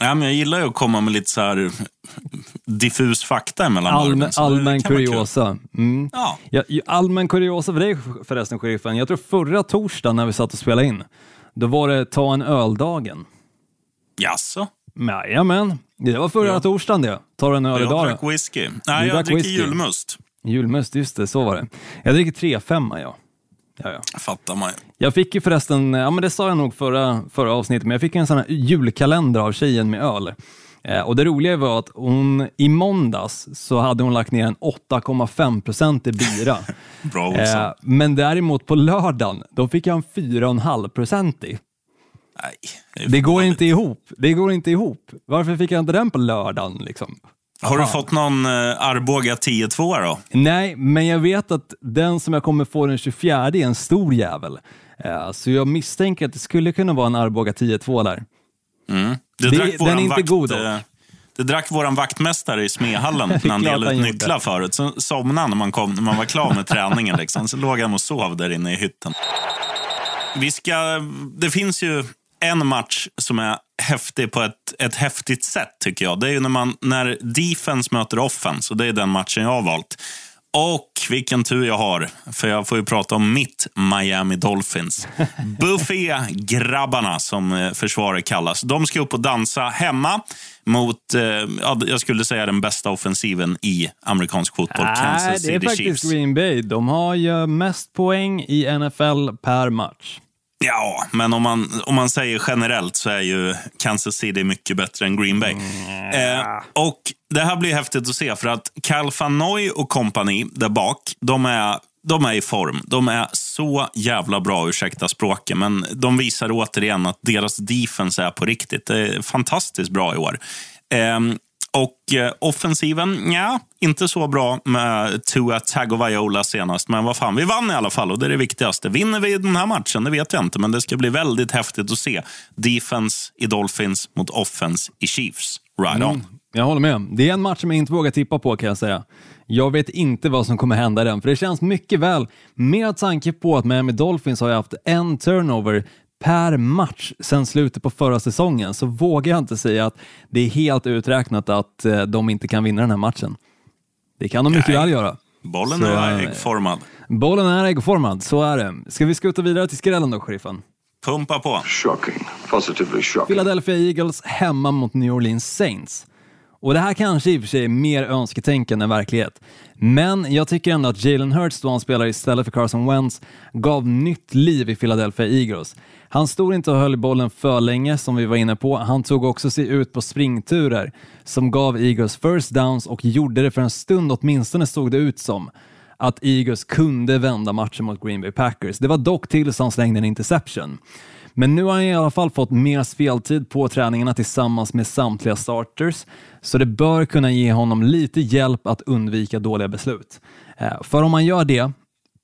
Speaker 1: Ja, men jag gillar ju att komma med lite så här diffus fakta emellan
Speaker 2: Allmän, allmän kuriosa. Mm.
Speaker 1: Ja.
Speaker 2: Ja, allmän kuriosa för dig förresten, sheriffen. Jag tror förra torsdagen när vi satt och spelade in, då var det ta en öldagen.
Speaker 1: Jaså?
Speaker 2: Jajamän, det var förra
Speaker 1: Ja.
Speaker 2: torsdagen det. Du en öl
Speaker 1: Jag
Speaker 2: idag
Speaker 1: drack
Speaker 2: då?
Speaker 1: whisky.
Speaker 2: Du
Speaker 1: Nej, jag
Speaker 2: drack
Speaker 1: dricker
Speaker 2: whisky.
Speaker 1: julmust.
Speaker 2: Julmust, just det, så var det. Jag dricker 3-5 ja. Ja, ja.
Speaker 1: Fattar man.
Speaker 2: Jag fick ju förresten, ja men det sa jag nog förra, förra avsnittet, men jag fick en sån här julkalender av tjejen med öl. Eh, och det roliga var att hon i måndags så hade hon lagt ner en 8,5% i bira. [laughs]
Speaker 1: Bra
Speaker 2: eh, men däremot på lördagen, då fick jag en 4,5 i.
Speaker 1: Nej, är
Speaker 2: Det går inte ihop. Det går inte ihop. Varför fick jag inte den på lördagen? Liksom?
Speaker 1: Har du
Speaker 2: Aha.
Speaker 1: fått någon eh, Arboga 10-2 då?
Speaker 2: Nej, men jag vet att den som jag kommer få den 24 är en stor jävel. Eh, så jag misstänker att det skulle kunna vara en Arboga 10-2 där.
Speaker 1: Mm. Det,
Speaker 2: Det-
Speaker 1: drack
Speaker 2: den är inte
Speaker 1: vakt,
Speaker 2: god dock.
Speaker 1: eh, Det drack våran vaktmästare i Smehallen [laughs] när han delade ut nycklar förut. Så somnade han när man, kom, när man var klar med träningen. Liksom. Så låg han och sov där inne i hytten. Vi ska, det finns ju en match som är häftig på ett, ett häftigt sätt, tycker jag. Det är ju när, man, när defense möter offense, och det är den matchen jag har valt. Och vilken tur jag har, för jag får ju prata om mitt Miami Dolphins. [laughs] Buffé-grabbarna, som eh, försvaret kallas. De ska upp och dansa hemma mot, eh, ja, jag skulle säga den bästa offensiven i amerikansk fotboll, Kansas
Speaker 2: Nej, det är
Speaker 1: City
Speaker 2: faktiskt
Speaker 1: Chiefs.
Speaker 2: Green Bay. De har ju mest poäng i NFL per match.
Speaker 1: Ja, men om man, om man säger generellt så är ju Kansas City mycket bättre än Green Bay. Eh, och Det här blir häftigt att se för att Cal van Noy och kompani där bak, de är, de är i form. De är så jävla bra, ursäkta språket, men de visar återigen att deras defense är på riktigt. Det är fantastiskt bra i år. Ehm, och eh, offensiven, ja, inte så bra med Tua Tagovailoa senast. Men vad fan, vi vann i alla fall och det är det viktigaste. Vinner vi den här matchen? Det vet jag inte, men det ska bli väldigt häftigt att se. Defense i Dolphins mot offense i Chiefs. Right on.
Speaker 2: Mm, jag håller med. Det är en match som jag inte vågar tippa på kan jag säga. Jag vet inte vad som kommer hända i den, för det känns mycket väl med tanke på att Miami Dolphins har ju haft en turnover per match sedan slutet på förra säsongen, så vågar jag inte säga att det är helt uträknat att eh, de inte kan vinna den här matchen. Det kan de mycket
Speaker 1: Nej.
Speaker 2: väl göra.
Speaker 1: Bollen
Speaker 2: Så,
Speaker 1: är
Speaker 2: eh,
Speaker 1: äggformad.
Speaker 2: Bollen är äggformad, så är det. Ska vi skutta vidare till skrällen då, sheriffen?
Speaker 1: Pumpa på.
Speaker 7: Shocking. Positively shocking.
Speaker 2: Philadelphia Eagles hemma mot New Orleans Saints. Och det här kanske i och för sig är mer önsketänkande än verklighet. Men jag tycker ändå att Jalen Hurts, då han spelar istället för Carson Wentz, gav nytt liv i Philadelphia Eagles. Han stod inte och höll bollen för länge, som vi var inne på. Han tog också sig ut på springturer som gav Eagles first downs och gjorde det för en stund åtminstone såg det ut som att Eagles kunde vända matchen mot Green Bay Packers. Det var dock tills han slängde en interception. Men nu har han i alla fall fått mer speltid på träningarna tillsammans med samtliga starters, så det bör kunna ge honom lite hjälp att undvika dåliga beslut. Eh, för om man gör det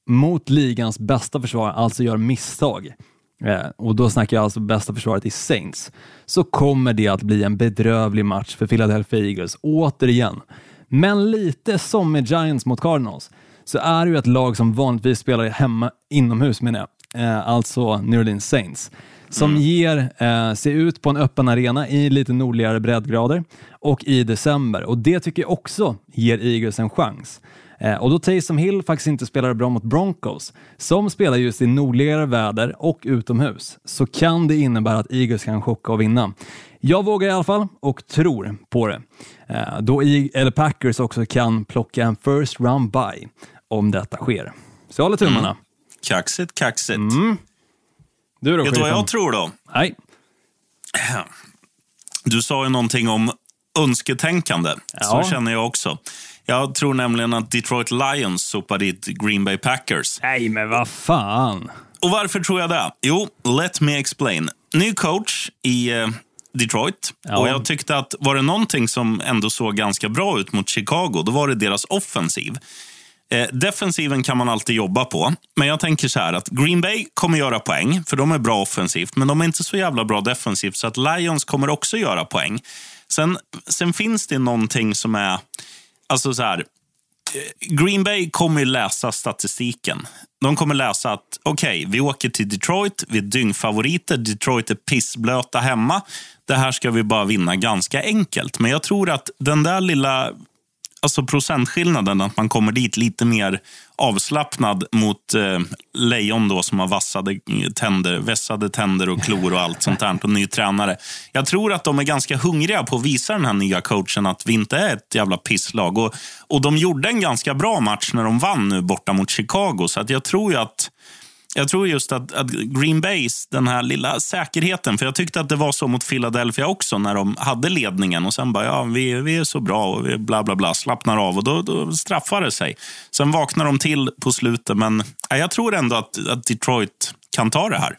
Speaker 2: mot ligans bästa försvar, alltså gör misstag, och då snackar jag alltså bästa försvaret i Saints, så kommer det att bli en bedrövlig match för Philadelphia Eagles, återigen. Men lite som med Giants mot Cardinals, så är det ju ett lag som vanligtvis spelar hemma inomhus menar jag, eh, alltså New Orleans Saints, som ger eh, sig ut på en öppen arena i lite nordligare breddgrader och i december. Och det tycker jag också ger Eagles en chans. Eh, och då Taysom Hill faktiskt inte spelade bra mot Broncos, som spelar just i nordligare väder och utomhus, så kan det innebära att Eagles kan chocka och vinna. Jag vågar i alla fall och tror på det. Eh, då I- eller Packers också kan plocka en first round buy om detta sker. Så jag håller tummarna.
Speaker 1: Kaxigt, kaxigt.
Speaker 2: Du då,
Speaker 1: Vet du vad jag tror då?
Speaker 2: Nej.
Speaker 1: Du sa ju någonting om önsketänkande.
Speaker 2: Ja.
Speaker 1: Så känner jag också. Jag tror nämligen att Detroit Lions sopar dit Green Bay Packers.
Speaker 2: Nej, men vad fan.
Speaker 1: Och varför tror jag det? Jo, let me explain. Ny coach i eh, Detroit.
Speaker 2: Ja.
Speaker 1: Och jag tyckte att var det någonting som ändå såg ganska bra ut mot Chicago, då var det deras offensiv. Eh, defensiven kan man alltid jobba på, men jag tänker så här att Green Bay kommer göra poäng, för de är bra offensivt, men de är inte så jävla bra defensivt, så att Lions kommer också göra poäng. Sen, sen finns det någonting som är, alltså så här, Green Bay kommer ju läsa statistiken. De kommer läsa att okej, vi åker till Detroit, vi är dyngfavoriter, Detroit är pissblöta hemma. Det här ska vi bara vinna ganska enkelt. Men jag tror att den där lilla alltså procentskillnaden, att man kommer dit lite mer avslappnad mot eh, lejon då som har vassade eh, tänder, vässade tänder och klor och allt sånt där och ny tränare. Jag tror att de är ganska hungriga på att visa den här nya coachen att vi inte är ett jävla pisslag. Och, och de gjorde en ganska bra match när de vann nu borta mot Chicago. Så att jag tror ju att jag tror just att, att Green Bays, den här lilla säkerheten, för jag tyckte att det var så mot Philadelphia också när de hade ledningen och sen bara, ja, vi, vi är så bra och vi bla bla bla, slappnar av och då, då straffar det sig. Sen vaknar de till på slutet, men ja, jag tror ändå att, att Detroit kan ta det här.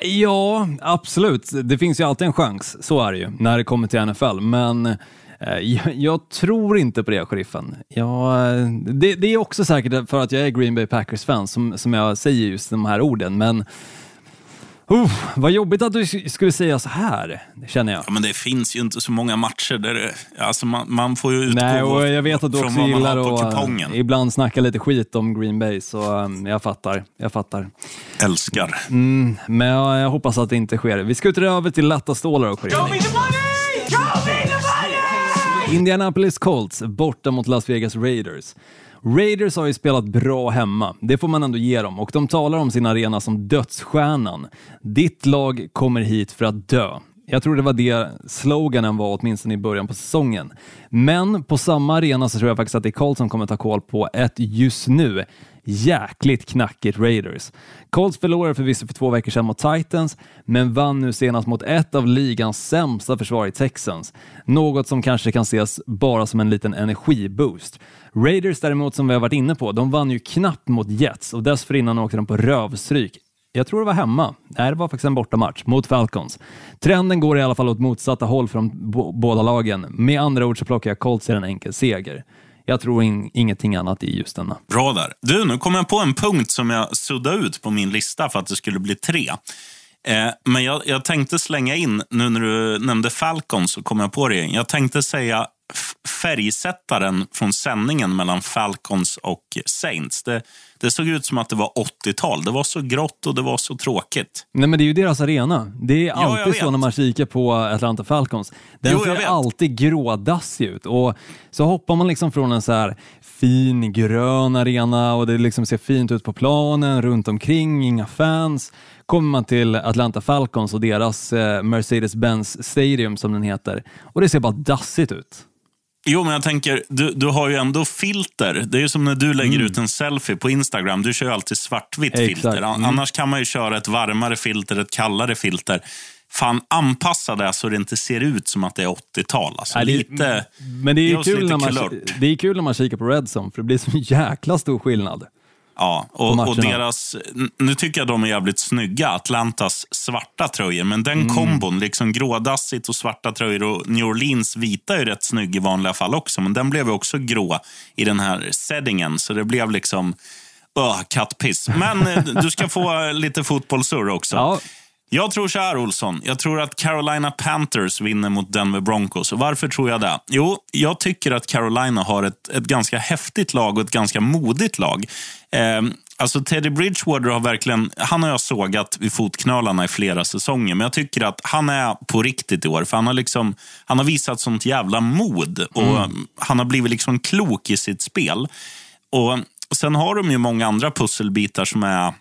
Speaker 2: Ja, absolut. Det finns ju alltid en chans, så är det ju, när det kommer till NFL. Men [laughs] jag, jag tror inte på det, sheriffen. Jag, det, det är också säkert för att jag är Green Bay Packers-fan som, som jag säger just de här orden, men uh, vad jobbigt att du skulle säga så här, känner jag.
Speaker 1: Ja, men det finns ju inte så många matcher där det, alltså man, man får ju utgå
Speaker 2: Nej, och jag vet att du också gillar att eh, ibland snacka lite skit om Green Bay, så um, jag fattar. Jag fattar.
Speaker 1: Älskar.
Speaker 2: Men jag, jag hoppas att det inte sker. Vi skjuter över till lätta stålar och sheriffen. Indianapolis Colts borta mot Las Vegas Raiders. Raiders har ju spelat bra hemma, det får man ändå ge dem, och de talar om sin arena som dödsstjärnan. Ditt lag kommer hit för att dö. Jag tror det var det sloganen var åtminstone i början på säsongen. Men på samma arena så tror jag faktiskt att det är Colts som kommer ta koll på ett just nu jäkligt knackigt Raiders. Colts förlorade förvisso för två veckor sedan mot Titans, men vann nu senast mot ett av ligans sämsta försvar i Texans. Något som kanske kan ses bara som en liten energiboost. Raiders däremot, som vi har varit inne på, de vann ju knappt mot Jets och dessförinnan åkte de på rövstryk jag tror det var hemma. Nej, det var faktiskt en bortamatch mot Falcons. Trenden går i alla fall åt motsatta håll från båda lagen. Med andra ord så plockar jag Colts i en enkel seger. Jag tror in, ingenting annat i just denna.
Speaker 1: Bra där. Du, nu kom jag på en punkt som jag suddade ut på min lista för att det skulle bli tre. Eh, men jag, jag tänkte slänga in, nu när du nämnde Falcon så kom jag på det. Jag tänkte säga färgsättaren från sändningen mellan Falcons och Saints. Det, det såg ut som att det var 80-tal. Det var så grått och det var så tråkigt.
Speaker 2: Nej, men det är ju deras arena. Det är alltid så
Speaker 1: vet.
Speaker 2: när man kikar på Atlanta Falcons. Den
Speaker 1: Jo,
Speaker 2: ser alltid grådassig ut och så hoppar man liksom från en så här fin grön arena och det liksom ser fint ut på planen, runt omkring, inga fans. Kommer man till Atlanta Falcons och deras eh, Mercedes-Benz Stadium som den heter och det ser bara dassigt ut.
Speaker 1: Jo, men jag tänker, du, du har ju ändå filter. Det är ju som när du lägger ut en selfie på Instagram. Du kör ju alltid svartvitt
Speaker 2: Mm. Exakt.
Speaker 1: filter. An-
Speaker 2: Mm.
Speaker 1: Annars kan man ju köra ett varmare filter, ett kallare filter. Fan, anpassa det så det inte ser ut som att det är 80-tal. Alltså,
Speaker 2: det-
Speaker 1: lite,
Speaker 2: Men det är kul när, man,
Speaker 1: kulört.
Speaker 2: det är kul när man kikar på Redzone för det blir så jäkla stor skillnad.
Speaker 1: Ja, och, och deras, nu tycker jag de är jävligt snygga, Atlantas svarta tröjor. Men den
Speaker 2: Mm.
Speaker 1: kombon, liksom grådassigt och svarta tröjor och New Orleans vita är rätt snygg i vanliga fall också. Men den blev också grå i den här settingen. Så det blev liksom öh, kattpiss. Men eh, du ska få lite fotbollssurr också.
Speaker 2: Ja.
Speaker 1: Jag tror så här, Olsson. Jag tror att Carolina Panthers vinner mot Denver Broncos. Och varför tror jag det? Jo, jag tycker att Carolina har ett, ett ganska häftigt lag och ett ganska modigt lag. Eh, alltså Teddy Bridgewater har verkligen, han har jag sågat vid fotknölarna i flera säsonger. Men jag tycker att han är på riktigt i år. För han har, liksom, han har visat sånt jävla mod. Och Han har blivit liksom klok i sitt spel. Och Sen har de ju många andra pusselbitar som är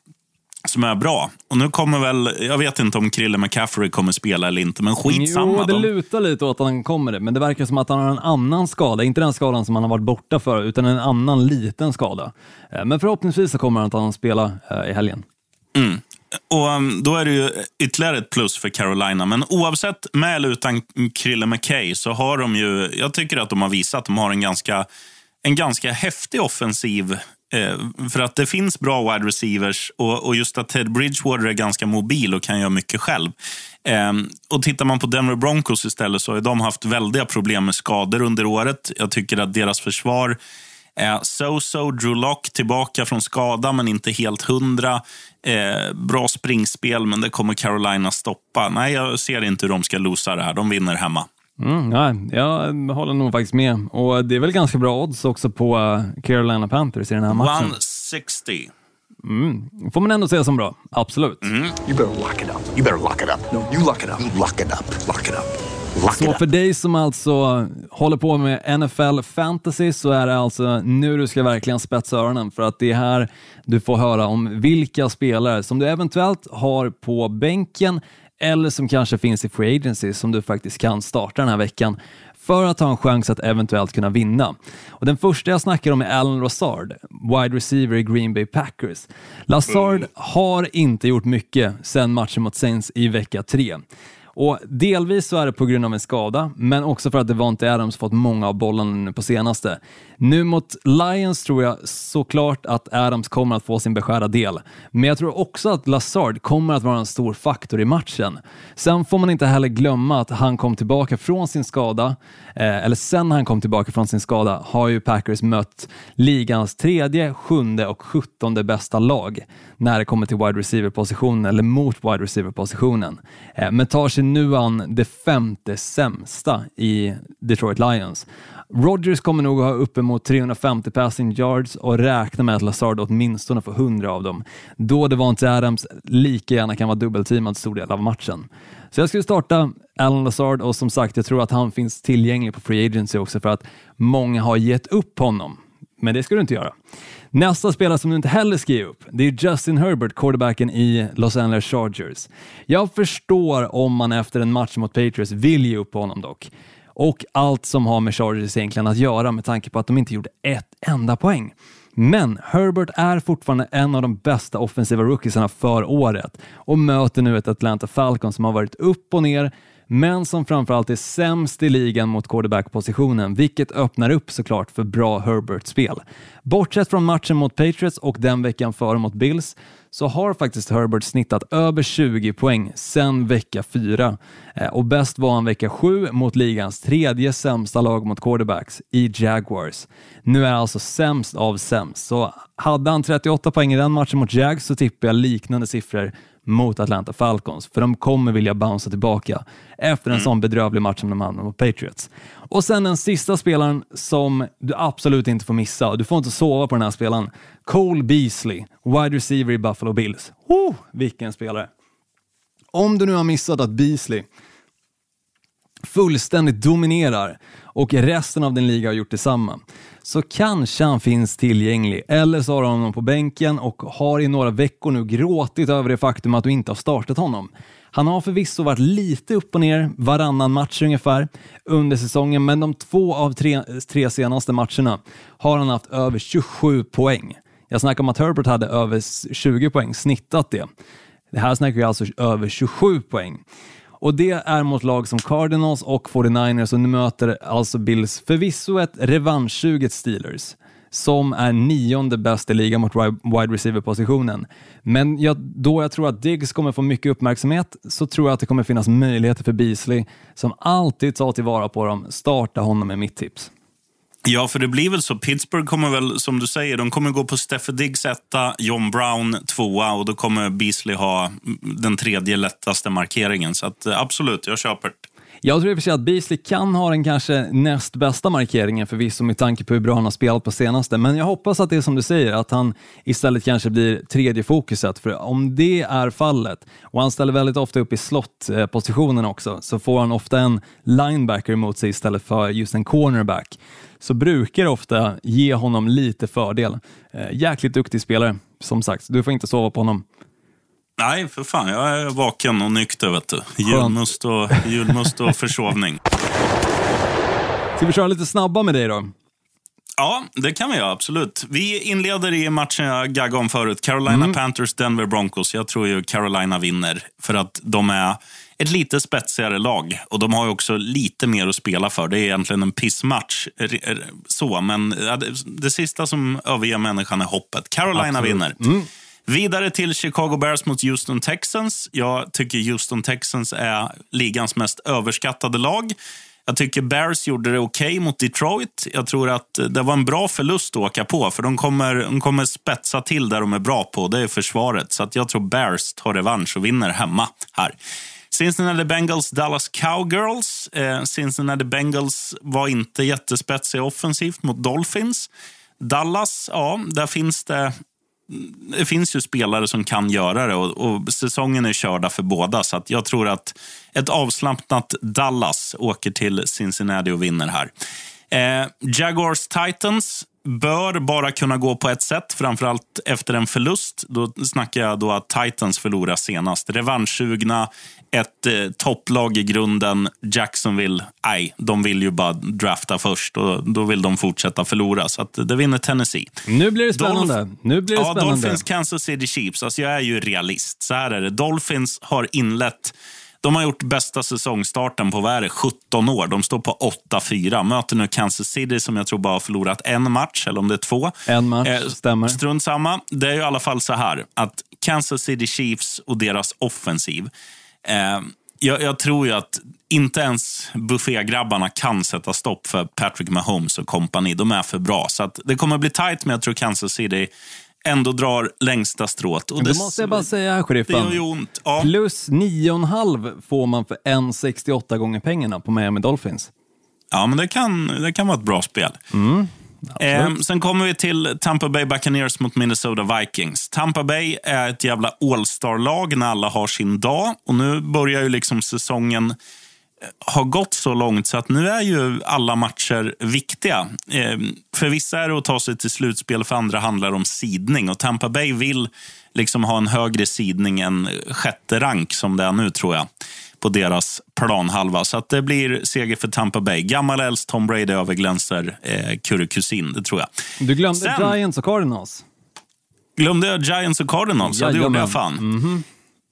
Speaker 1: som är bra. Och nu kommer väl, jag vet inte om Krille McCaffrey kommer spela eller inte, men skitsamma.
Speaker 2: Jo, det
Speaker 1: de,
Speaker 2: lutar lite åt att han kommer det, men det verkar som att han har en annan skada. Inte den skadan som han har varit borta för, utan en annan liten skada. Eh, Men förhoppningsvis så kommer han att han spela eh, i helgen.
Speaker 1: och um, då är det ju ytterligare ett plus för Carolina. Men oavsett med eller utan Krille McKay så har de ju, jag tycker att de har visat att de har en ganska, en ganska häftig offensiv. Eh, för att det finns bra wide receivers och, och just att Ted Bridgewater är ganska mobil och kan göra mycket själv. Ehm, och tittar man på Denver Broncos istället så har de haft väldiga problem med skador under året. Jag tycker att deras försvar är So-so, Drew Lock tillbaka från skada, men inte helt hundra. Eh, bra springspel, men det kommer Carolina stoppa. Nej, jag ser inte hur de ska losa det här. De vinner hemma.
Speaker 2: Mm, nej, jag håller nog faktiskt med. Och det är väl ganska bra odds också på eh, Carolina Panthers i den här matchen.
Speaker 1: 160.
Speaker 2: Får man ändå säga som bra. Absolut.
Speaker 4: You better lock it up. You better lock it up. No, you lock it up. You lock it up. Lock it up. Lock
Speaker 2: Så
Speaker 4: it
Speaker 2: för dig som alltså håller på med NFL fantasy så är det alltså nu du ska verkligen spetsa öronen för att det är här du får höra om vilka spelare som du eventuellt har på bänken eller som kanske finns i free agency som du faktiskt kan starta den här veckan för att ha en chans att eventuellt kunna vinna. Och den första jag snackar om är Alan Lazard, wide receiver i Green Bay Packers. Lazard har inte gjort mycket sedan matchen mot Saints i vecka tre. Och Delvis så är det på grund av en skada, men också för att Devonte Adams fått många av bollarna nu på senaste. Nu mot Lions tror jag såklart att Adams kommer att få sin beskärda del, men jag tror också att Lazard kommer att vara en stor faktor i matchen. Sen får man inte heller glömma att han kom tillbaka från sin skada, eh, eller sen han kom tillbaka från sin skada har ju Packers mött ligans tredje, sjunde och sjuttonde bästa lag när det kommer till wide receiver-positionen eller mot wide receiver-positionen. Eh, men tar sig nu det femte sämsta i Detroit Lions. Rodgers kommer nog ha uppemot 350 passing yards och räkna med att Lazard åtminstone får 100 av dem. Då Devonte Adams lika gärna kan vara dubbelteamad stor del av matchen. Så jag skulle starta Alan Lazard och som sagt, jag tror att han finns tillgänglig på Free Agency också för att många har gett upp honom. Men det ska du inte göra. Nästa spelare som du inte heller ska ge upp, det är Justin Herbert, quarterbacken i Los Angeles Chargers. Jag förstår om man efter en match mot Patriots vill ge upp honom dock. Och allt som har med Chargers egentligen att göra med tanke på att de inte gjorde ett enda poäng. Men Herbert är fortfarande en av de bästa offensiva rookiesarna för året och möter nu ett Atlanta Falcons som har varit upp och ner men som framförallt är sämst i ligan mot quarterback-positionen, vilket öppnar upp såklart för bra Herbert-spel. Bortsett från matchen mot Patriots och den veckan före mot Bills så har faktiskt Herbert snittat över 20 poäng sedan vecka 4 eh, och bäst var han vecka 7 mot ligans tredje sämsta lag mot quarterbacks i Jaguars. Nu är alltså sämst av sämst, så hade han 38 poäng i den matchen mot Jags så tippar jag liknande siffror mot Atlanta Falcons, för de kommer vilja bouncea tillbaka efter en sån bedrövlig match som de hade mot Patriots. Och sen den sista spelaren som du absolut inte får missa, och du får inte sova på den här spelaren, Cole Beasley, wide receiver i Buffalo Bills. Oh, vilken spelare! Om du nu har missat att Beasley fullständigt dominerar och resten av din liga har gjort detsamma, så kanske han finns tillgänglig. Eller så har du honom på bänken och har i några veckor nu gråtit över det faktum att du inte har startat honom. Han har förvisso varit lite upp och ner varannan match ungefär under säsongen, men de två av tre, tre senaste matcherna har han haft över 27 poäng. Jag snackar om att Herbert hade över 20 poäng, snittat det. Det här snackar vi alltså över 27 poäng. Och det är mot lag som Cardinals och 49ers och nu möter alltså Bills förvisso ett revanschsuget Steelers som är nionde bäst i ligan mot wide receiver-positionen. Men jag, då jag tror att Diggs kommer få mycket uppmärksamhet så tror jag att det kommer finnas möjligheter för Beasley som alltid tar tillvara på dem. Starta honom med mitt tips.
Speaker 1: Ja, för det blir väl så. Pittsburgh kommer väl, som du säger, de kommer gå på Steffe Diggs etta, John Brown tvåa och då kommer Beasley ha den tredje lättaste markeringen. Så att, eh, absolut, jag köper det.
Speaker 2: Jag tror i och för sig att Beasley kan ha den kanske näst bästa markeringen förvisso med tanke på hur bra han har spelat på senaste, men jag hoppas att det är som du säger, att han istället kanske blir tredje fokuset, för om det är fallet, och han ställer väldigt ofta upp i slottpositionen också, så får han ofta en linebacker emot sig istället för just en cornerback så brukar det ofta ge honom lite fördel. Eh, jäkligt duktig spelare, som sagt. Du får inte sova på honom.
Speaker 1: Nej, för fan. Jag är vaken och nykter, vet du. Julmust och, julmust och [laughs] försovning.
Speaker 2: Ska vi köra lite snabba med dig då?
Speaker 1: Ja, det kan vi göra. Absolut. Vi inleder i matchen jag gaggade om förut. Carolina mm. Panthers, Denver Broncos. Jag tror ju Carolina vinner för att de är ett lite spetsigare lag och de har ju också lite mer att spela för. Det är egentligen en pissmatch, så, men det, det sista som överger människan är hoppet. Carolina Absolut. vinner. Mm. Vidare till Chicago Bears mot Houston Texans. Jag tycker Houston Texans är ligans mest överskattade lag. Jag tycker Bears gjorde det okej okay mot Detroit. Jag tror att det var en bra förlust att åka på, för de kommer, de kommer spetsa till där de är bra på. Det är försvaret. Så att jag tror Bears tar revansch och vinner hemma här. Cincinnati Bengals, Dallas Cowgirls. Eh, Cincinnati Bengals var inte jättespetsiga offensivt mot Dolphins. Dallas, ja, där finns det det finns ju spelare som kan göra det och, och, säsongen är körda för båda. Så jag tror att ett avslappnat Dallas åker till Cincinnati och vinner här. Eh, Jaguars Titans bör bara kunna gå på ett sätt, framförallt efter en förlust. Då snackar jag då att Titans förlorar senast. Revanschsugna, ett eh, topplag i grunden. Jacksonville, nej, de vill ju bara drafta först och då vill de fortsätta förlora. Så att det vinner Tennessee.
Speaker 2: Nu blir det spännande. Dolph nu blir det
Speaker 1: ja, Dolphins, Kansas City Chiefs. Alltså jag är ju realist. Så här är det. Dolphins har inlett de har gjort bästa säsongstarten på vad är det, 17 år. De står på 8-4. Möter nu Kansas City som jag tror bara har förlorat en match, eller om det är två.
Speaker 2: En match, eh, stämmer.
Speaker 1: Strunt samma. Det är i alla fall så här att Kansas City Chiefs och deras offensiv Eh, jag, jag, tror ju att inte ens buffégrabbarna kan sätta stopp för Patrick Mahomes och kompani. De är för bra. Så det kommer bli tight, men jag tror Kansas City ändå drar längsta strået.
Speaker 2: Och det, måste jag bara säga här, sheriffen.
Speaker 1: Det gör ont. Ja.
Speaker 2: Plus 9,5 får man för 1,68 gånger pengarna på Miami Dolphins.
Speaker 1: Ja, men det kan, det kan vara ett bra spel. Mm. Eh, sen kommer vi till Tampa Bay Buccaneers mot Minnesota Vikings. Tampa Bay är ett jävla all-star-lag när alla har sin dag. Och nu börjar ju liksom säsongen eh, ha gått så långt så att nu är ju alla matcher viktiga. Eh, för vissa är det att ta sig till slutspel, för andra handlar det om sidning. Och Tampa Bay vill liksom ha en högre sidning än sjätte rank som det är nu, tror jag på deras planhalva. Så att det blir seger för Tampa Bay. Gammal äldst Tom Brady överglänser eh, Curry Kusin, det tror jag.
Speaker 2: Du glömde Sen, Giants och Cardinals.
Speaker 1: Glömde jag Giants och Cardinals? Ja, det gjorde jag fan. Mm -hmm.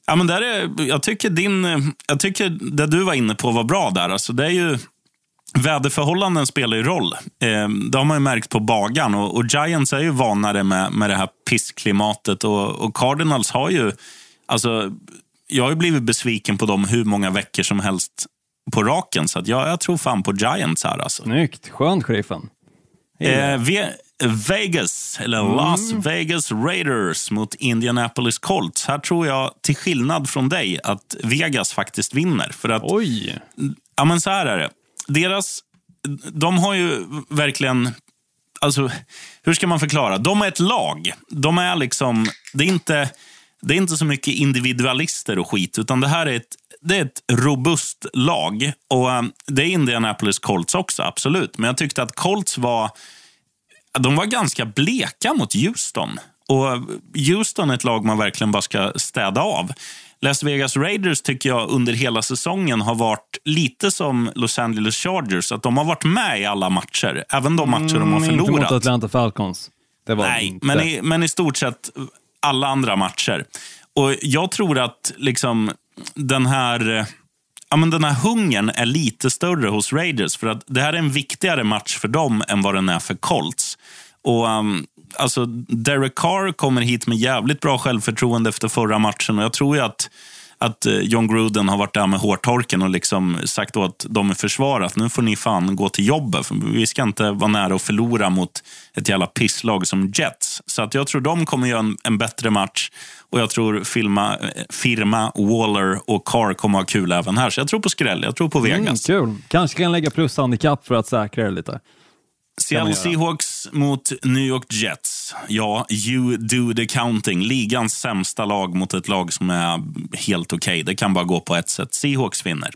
Speaker 1: Ja, men där är, jag, tycker din, jag tycker det du var inne på var bra där. Alltså, det är ju, väderförhållanden spelar ju roll. Eh, det har man ju märkt på bagan. Och, och Giants är ju vanare med, med det här pissklimatet. Och, och Cardinals har ju... Alltså, jag har ju blivit besviken på dem hur många veckor som helst på raken. Så att jag, jag tror fan på Giants här. Alltså.
Speaker 2: Snyggt. Skönt, sheriffen.
Speaker 1: Eh, Ve- Vegas, eller Las Vegas Raiders mot Indianapolis Colts. Här tror jag, till skillnad från dig, att Vegas faktiskt vinner. För att,
Speaker 2: Oj!
Speaker 1: ja men så här är det. Deras, de har ju verkligen, alltså hur ska man förklara? De är ett lag. De är liksom, det är inte, det är inte så mycket individualister och skit, utan det här är ett det är ett robust lag. Och eh, Det är Indianapolis Colts också, absolut. Men jag tyckte att Colts var de var ganska bleka mot Houston. Och Houston är ett lag man verkligen bara ska städa av. Las Vegas Raiders tycker jag under hela säsongen har varit lite som Los Angeles Chargers. Att de har varit med i alla matcher, även de matcher de har
Speaker 2: Mm, Inte mot
Speaker 1: förlorat.
Speaker 2: Atlanta Falcons.
Speaker 1: Nej,
Speaker 2: inte.
Speaker 1: men i, men i stort sett alla andra matcher. Och Jag tror att liksom den här ja, men den här hungern är lite större hos Raiders. För att det här är en viktigare match för dem än vad den är för Colts. Och um, alltså Derek Carr kommer hit med jävligt bra självförtroende efter förra matchen. Och jag tror ju att, att eh, John Gruden har varit där med hårtorken och liksom sagt åt dem i försvar att nu får ni fan gå till jobbet. För vi ska inte vara nära att förlora mot ett jävla pisslag som Jets. Så att jag tror de kommer göra en, en bättre match. Och jag tror firma, firma Waller och Carr kommer ha kul även här. Så jag tror på skräll. Jag tror på
Speaker 2: Mm,
Speaker 1: Vegas.
Speaker 2: kul. Kanske kan lägga plushandikapp för att säkra det lite.
Speaker 1: Seattle. Seahawks mot New York Jets. Ja, you do the counting. Ligans sämsta lag mot ett lag som är helt okej. Det kan bara gå på ett sätt. Seahawks vinner.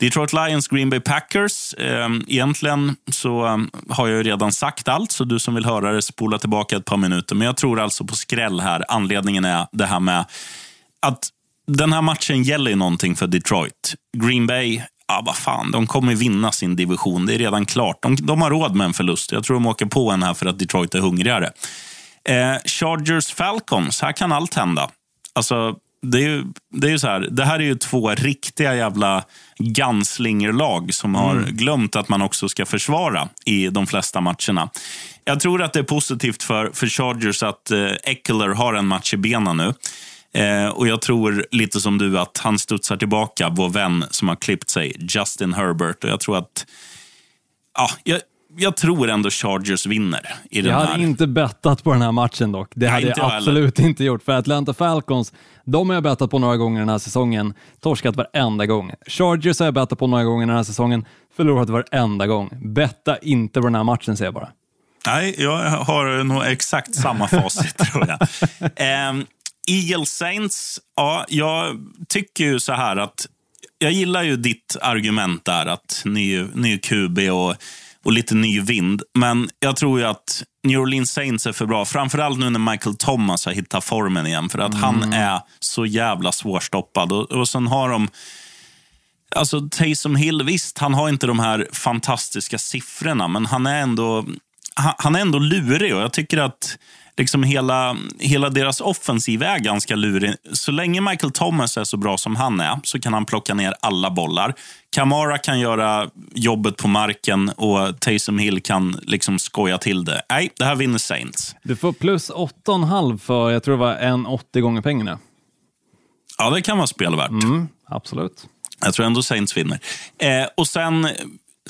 Speaker 1: Detroit Lions, Green Bay Packers. Ehm, Egentligen så ehm, har jag ju redan sagt allt, så du som vill höra det, spola tillbaka ett par minuter. Men jag tror alltså på skräll här. Anledningen är det här med att den här matchen gäller ju någonting för Detroit. Green Bay, ja vad fan, de kommer vinna sin division. Det är redan klart. De, de har råd med en förlust. Jag tror de åker på en här för att Detroit är hungrigare. Eh, Chargers Falcons, här kan allt hända. Alltså, det är ju, det är ju så här, det här är ju två riktiga jävla gunslingerlag som har glömt att man också ska försvara i de flesta matcherna. Jag tror att det är positivt för, för Chargers att eh, Eckler har en match i benen nu. Eh, och jag tror lite som du att han studsar tillbaka, vår vän som har klippt sig, Justin Herbert. Och jag tror att, ja, jag, jag tror ändå Chargers vinner i den
Speaker 2: Jag
Speaker 1: här.
Speaker 2: hade inte bettat på den här matchen dock. Det hade
Speaker 1: inte
Speaker 2: jag
Speaker 1: jag
Speaker 2: absolut inte gjort. För Atlanta Falcons, de har jag bettat på några gånger den här säsongen. Torskat varenda gång. Chargers har jag bettat på några gånger den här säsongen. Förlorat varenda gång. Betta inte på den här matchen säger jag bara.
Speaker 1: Nej, jag har nog exakt samma facit [laughs] tror jag. Eh, Eagle Saints, ja, jag tycker ju så här att jag gillar ju ditt argument där att ny, ny QB och, och lite ny vind. Men jag tror ju att New Orleans Saints är för bra. Framförallt nu när Michael Thomas har hittat formen igen. För att han är så jävla svårstoppad. Och, och sen har de Alltså Taysom Hill, visst, han har inte de här fantastiska siffrorna, men han är ändå, han, han är ändå lurig och jag tycker att liksom hela, hela deras offensiv är ganska lurig. Så länge Michael Thomas är så bra som han är så kan han plocka ner alla bollar. Kamara kan göra jobbet på marken och Taysom Hill kan liksom skoja till det. Nej, det här vinner Saints.
Speaker 2: Du får plus 8,5 för, jag tror det var en 80 gånger pengarna.
Speaker 1: Ja, det kan vara spelvärt.
Speaker 2: Mm, absolut.
Speaker 1: Jag tror ändå Saints vinner. Eh, och sen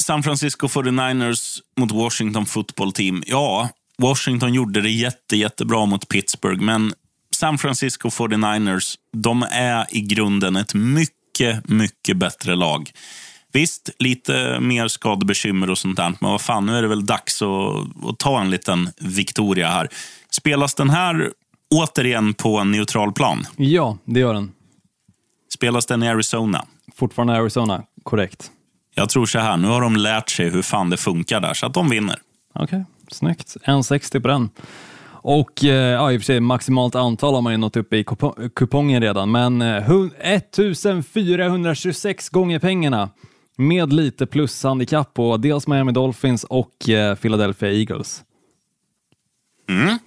Speaker 1: San Francisco 49ers mot Washington football team. Ja, Washington gjorde det jätte, jättebra mot Pittsburgh, men San Francisco 49ers, de är i grunden ett mycket, mycket bättre lag. Visst, lite mer skadebekymmer och sånt där, men vad fan, nu är det väl dags att, att ta en liten Victoria här. Spelas den här återigen på en neutral plan?
Speaker 2: Ja, det gör den.
Speaker 1: Spelas den i Arizona?
Speaker 2: Fortfarande Arizona, korrekt.
Speaker 1: Jag tror så här, nu har de lärt sig hur fan det funkar där, så att de vinner.
Speaker 2: Okej, snyggt. 1,60 på den. Och eh, ja, i och för sig maximalt antal har man ju nått upp i kupo- kupongen redan, men eh, hu- 1426 gånger pengarna med lite plushandikapp på dels Miami Dolphins och eh, Philadelphia Eagles.
Speaker 1: Mm. [laughs]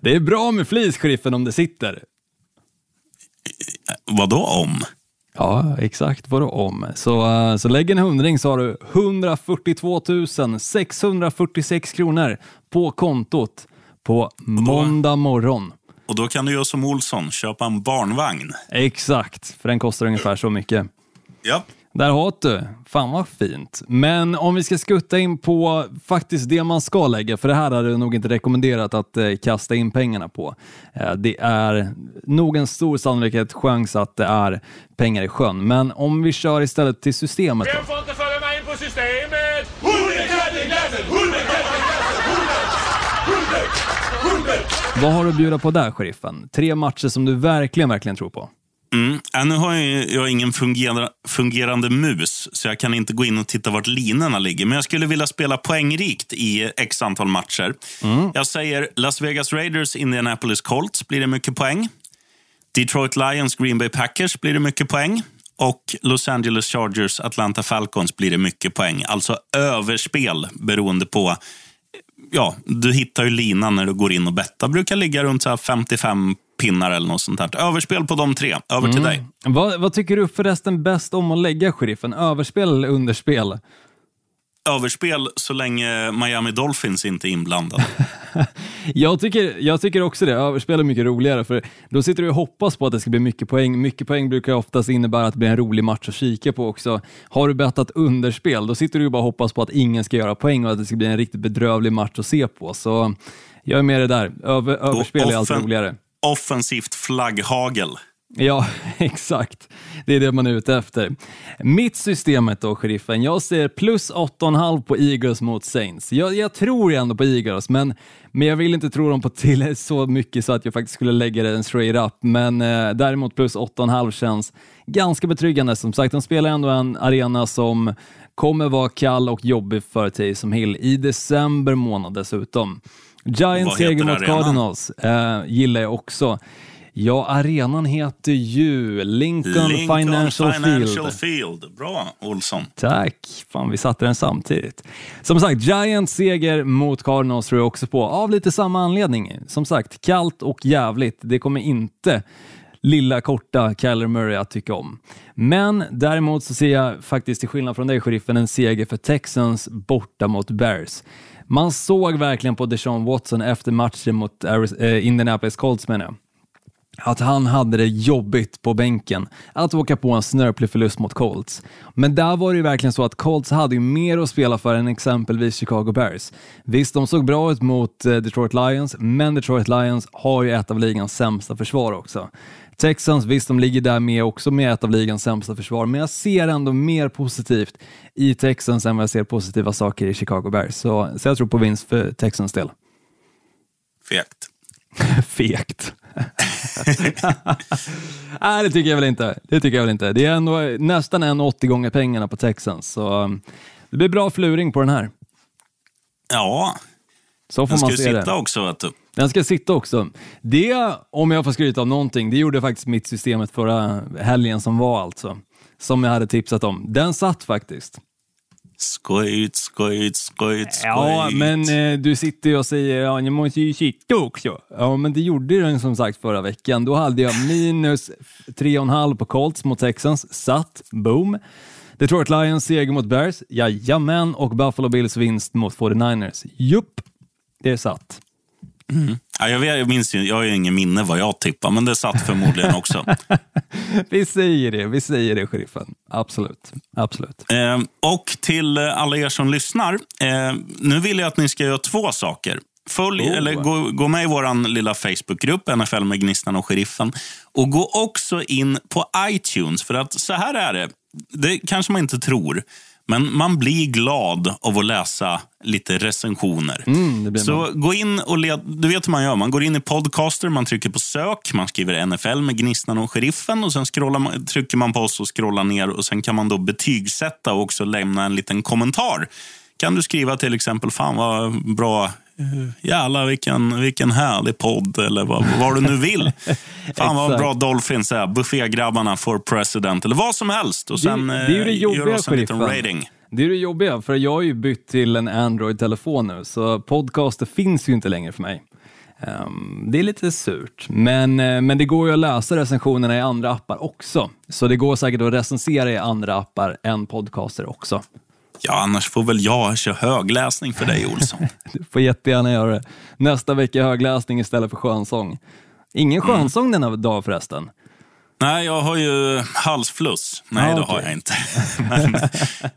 Speaker 2: det är bra med flis, sheriffen, om det sitter.
Speaker 1: Vad då om?
Speaker 2: Ja, exakt vad du om. Så, eh, så lägg en hundring så har du 142 646 kronor på kontot på måndag morgon.
Speaker 1: Och då kan du göra som Olsson, köpa en barnvagn.
Speaker 2: Exakt, för den kostar ungefär så mycket.
Speaker 1: Ja.
Speaker 2: Där har du. Fan vad fint. Men om vi ska skutta in på faktiskt det man ska lägga, för det här hade jag nog inte rekommenderat att eh, kasta in pengarna på. Eh, det är nog en stor sannolikhet, chans att det är pengar i sjön. Men om vi kör istället till systemet då.
Speaker 8: får inte följa med in på systemet?
Speaker 2: Vad har du att bjuda på där, sheriffen? Tre matcher som du verkligen, verkligen tror på.
Speaker 1: Mm. Ja, nu har jag, jag ingen fungera, fungerande mus, så jag kan inte gå in och titta vart linorna ligger. Men jag skulle vilja spela poängrikt i x antal matcher. Jag säger Las Vegas Raiders, Indianapolis Colts blir det mycket poäng. Detroit Lions, Green Bay Packers blir det mycket poäng. Och Los Angeles Chargers, Atlanta Falcons blir det mycket poäng. Alltså överspel beroende på... Ja, du hittar ju linan när du går in och bettar. Brukar ligga runt så här 55 pinnar eller något sånt där. Överspel på de tre. Över till dig.
Speaker 2: Vad, vad tycker du förresten bäst om att lägga, sheriffen? Överspel eller underspel?
Speaker 1: Överspel så länge Miami Dolphins inte är inblandade. [laughs]
Speaker 2: Jag tycker, jag tycker också det. Överspel är mycket roligare, för då sitter du och hoppas på att det ska bli mycket poäng. Mycket poäng brukar oftast innebära att det blir en rolig match att kika på också. Har du bettat underspel, då sitter du ju bara och hoppas på att ingen ska göra poäng och att det ska bli en riktigt bedrövlig match att se på. Så jag är med det där. Över, överspel är alltid roligare.
Speaker 1: Offensivt flagghagel.
Speaker 2: Ja, [laughs] exakt. Det är det man är ute efter. Mitt systemet då, sheriffen. Jag ser plus 8,5 på Eagles mot Saints. Jag, jag tror ändå på Eagles, men, men jag vill inte tro dem på till [laughs] så mycket så att jag faktiskt skulle lägga det en straight up. Men eh, däremot plus 8,5 känns ganska betryggande. Som sagt, de spelar ändå en arena som kommer vara kall och jobbig för Taysom Hill i december månad dessutom. Giants seger mot? Cardinals eh, gillar jag också. Ja, arenan heter ju Lincoln, Financial,
Speaker 1: Financial
Speaker 2: Field.
Speaker 1: Field. Bra, Olsson.
Speaker 2: Tack. Fan, vi satte den samtidigt. Som sagt, Giants seger mot Cardinals tror jag också på, av lite samma anledning. Som sagt, kallt och jävligt. Det kommer inte lilla korta Kyler Murray att tycka om. Men däremot så ser jag faktiskt till skillnad från dig, sheriffen, en seger för Texans borta mot Bears. Man såg verkligen på Deshaun Watson efter matchen mot eh, Indianapolis Colts menar jag att han hade det jobbigt på bänken att åka på en snörplig förlust mot Colts. Men där var det ju verkligen så att Colts hade ju mer att spela för än exempelvis Chicago Bears. Visst, de såg bra ut mot eh, Detroit Lions, men Detroit Lions har ju ett av ligans sämsta försvar också. Texans, visst de ligger där med också med ett av ligans sämsta försvar, men jag ser ändå mer positivt i Texans än vad jag ser positiva saker i Chicago Bears. Så, så jag tror på vinst för Texans del.
Speaker 1: Fegt. [laughs]
Speaker 2: Fegt. [laughs] Nej, det tycker jag väl inte. Det tycker jag väl inte. Det är ändå nästan en 80 gånger pengarna på Texans, så um, det blir bra fluring på den här.
Speaker 1: Ja,
Speaker 2: Så får
Speaker 1: den ska
Speaker 2: man
Speaker 1: ju
Speaker 2: se
Speaker 1: sitta
Speaker 2: det.
Speaker 1: också. Vet du.
Speaker 2: Den ska sitta också. Det, om jag får skryta om någonting, det gjorde faktiskt mitt systemet förra helgen som var alltså. Som jag hade tipsat om. Den satt faktiskt.
Speaker 1: Skojt, skojt, skojt, skojt.
Speaker 2: Ja, men eh, du sitter ju och säger ja, ni måste ju sitta också. Ja, men det gjorde den som sagt förra veckan. Då hade jag minus 3,5 på Colts mot Texans. Satt. Boom. Detroit Lions seger mot Bears. Jajamän. Och Buffalo Bills vinst mot 49ers. Jupp. Det är satt.
Speaker 1: Ja, jag, vet, jag minns ju, jag har ju ingen minne vad jag tippar, men det satt förmodligen också. [laughs]
Speaker 2: Vi säger det. Vi säger det, sheriffen. Absolut. Absolut.
Speaker 1: Eh, och till eh, alla er som lyssnar. Eh, nu vill jag att ni ska göra två saker. Följ,
Speaker 2: Oh.
Speaker 1: eller gå, gå med i vår lilla Facebookgrupp, NFL med Gnistan och Sheriffen. Och gå också in på iTunes, för att så här är det. Det kanske man inte tror, men man blir glad av att läsa lite recensioner.
Speaker 2: Mm,
Speaker 1: så gå in och led, du vet hur man gör. Man går in i Podcaster, man trycker på sök, man skriver NFL med Gnistan och Sheriffen och sen man, trycker man på oss och scrollar ner och sen kan man då betygsätta och också lämna en liten kommentar. Kan du skriva till exempel, fan vad bra, jävlar vilken, vilken härlig podd eller vad, vad du nu vill. [laughs] Fan vad bra Dolphins är, buffégrabbarna for president eller vad som helst. Och sen
Speaker 2: det är ju det
Speaker 1: eh,
Speaker 2: jobbiga,
Speaker 1: gör oss en liten rating.
Speaker 2: Det är det jobbiga, för jag har ju bytt till en Android-telefon nu, så podcaster finns ju inte längre för mig. Ehm, det är lite surt, men, eh, men det går ju att läsa recensionerna i andra appar också. Så det går säkert att recensera i andra appar än podcaster också.
Speaker 1: Ja, annars får väl jag köra högläsning för dig, Olsson. [laughs]
Speaker 2: Du får jättegärna göra det. Nästa vecka högläsning istället för skönsång. Ingen
Speaker 1: Mm.
Speaker 2: skönsång denna dag förresten.
Speaker 1: Nej, jag har ju halsfluss. Nej,
Speaker 2: Ah,
Speaker 1: det
Speaker 2: okej.
Speaker 1: har jag inte. [laughs] Men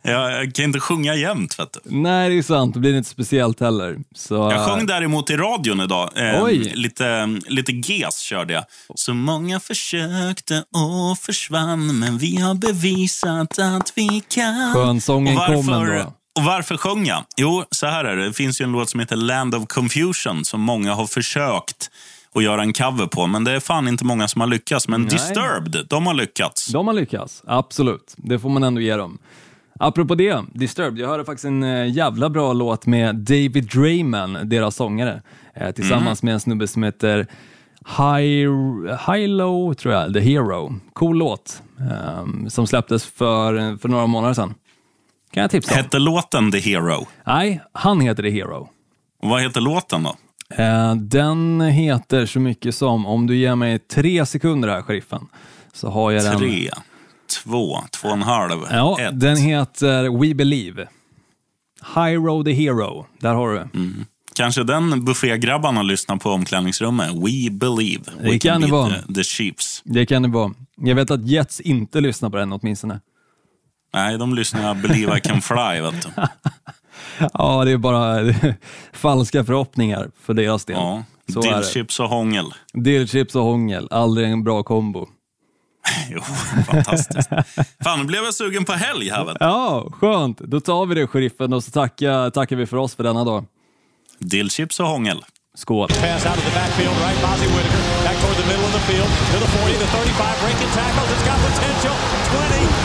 Speaker 1: jag, kan inte sjunga jämt. Vet du.
Speaker 2: Nej, det är sant. Det blir inte speciellt heller. Så,
Speaker 1: Jag sjöng däremot i radion idag. Eh, lite, lite GES körde jag. Så många försökte och försvann, men vi har bevisat att vi kan.
Speaker 2: Skönsången kom ändå.
Speaker 1: Och varför sjöng jag? Jo, så här är det. Det finns ju en låt som heter Land of Confusion som många har försökt att göra en cover på, men det är fan inte många som har lyckats. Men Disturbed, de har lyckats.
Speaker 2: De har lyckats, absolut. Det får man ändå ge dem. Apropå det, Disturbed, jag hörde faktiskt en eh, jävla bra låt med David Drayman, deras sångare, eh, tillsammans med en snubbe som heter High, High Low, tror jag, The Hero. Cool låt, eh, som släpptes för, för några månader sedan. Kan jag tipsa om?
Speaker 1: Hette låten The Hero?
Speaker 2: Nej, han heter The Hero.
Speaker 1: Och vad heter låten då?
Speaker 2: Eh, Den heter så mycket som, om du ger mig tre sekunder här, sheriffen, så har jag den.
Speaker 1: Tre, två, två och en halv,
Speaker 2: Ja,
Speaker 1: ett.
Speaker 2: den heter We Believe. High the Hero, där har du.
Speaker 1: Mm. Kanske den buffégrabbarna lyssnar på omklädningsrummet. We believe. We
Speaker 2: Det kan det
Speaker 1: beat
Speaker 2: vara.
Speaker 1: The, the Chiefs.
Speaker 2: Det kan det vara. Jag vet att Jets inte lyssnar på den åtminstone.
Speaker 1: Nej, de lyssnar på Believe I can fly. Vet du. [laughs]
Speaker 2: Ja, det är bara [laughs] falska förhoppningar för deras del.
Speaker 1: Ja.
Speaker 2: Så.
Speaker 1: Dillchips och hångel.
Speaker 2: Dillchips och hångel, aldrig en bra kombo. [laughs]
Speaker 1: Jo, fantastiskt. Fan, nu blev jag sugen på helg här. Vet du.
Speaker 2: Ja, skönt. Då tar vi det, sheriffen, och så tackar, tackar vi för oss för denna dag.
Speaker 1: Dillchips och hångel.
Speaker 2: Skål.
Speaker 8: Pass out of the backfield, right? Mozzie Whitaker back toward the middle of the field to the 40, the 35, breaking tackles. It's got potential. 20,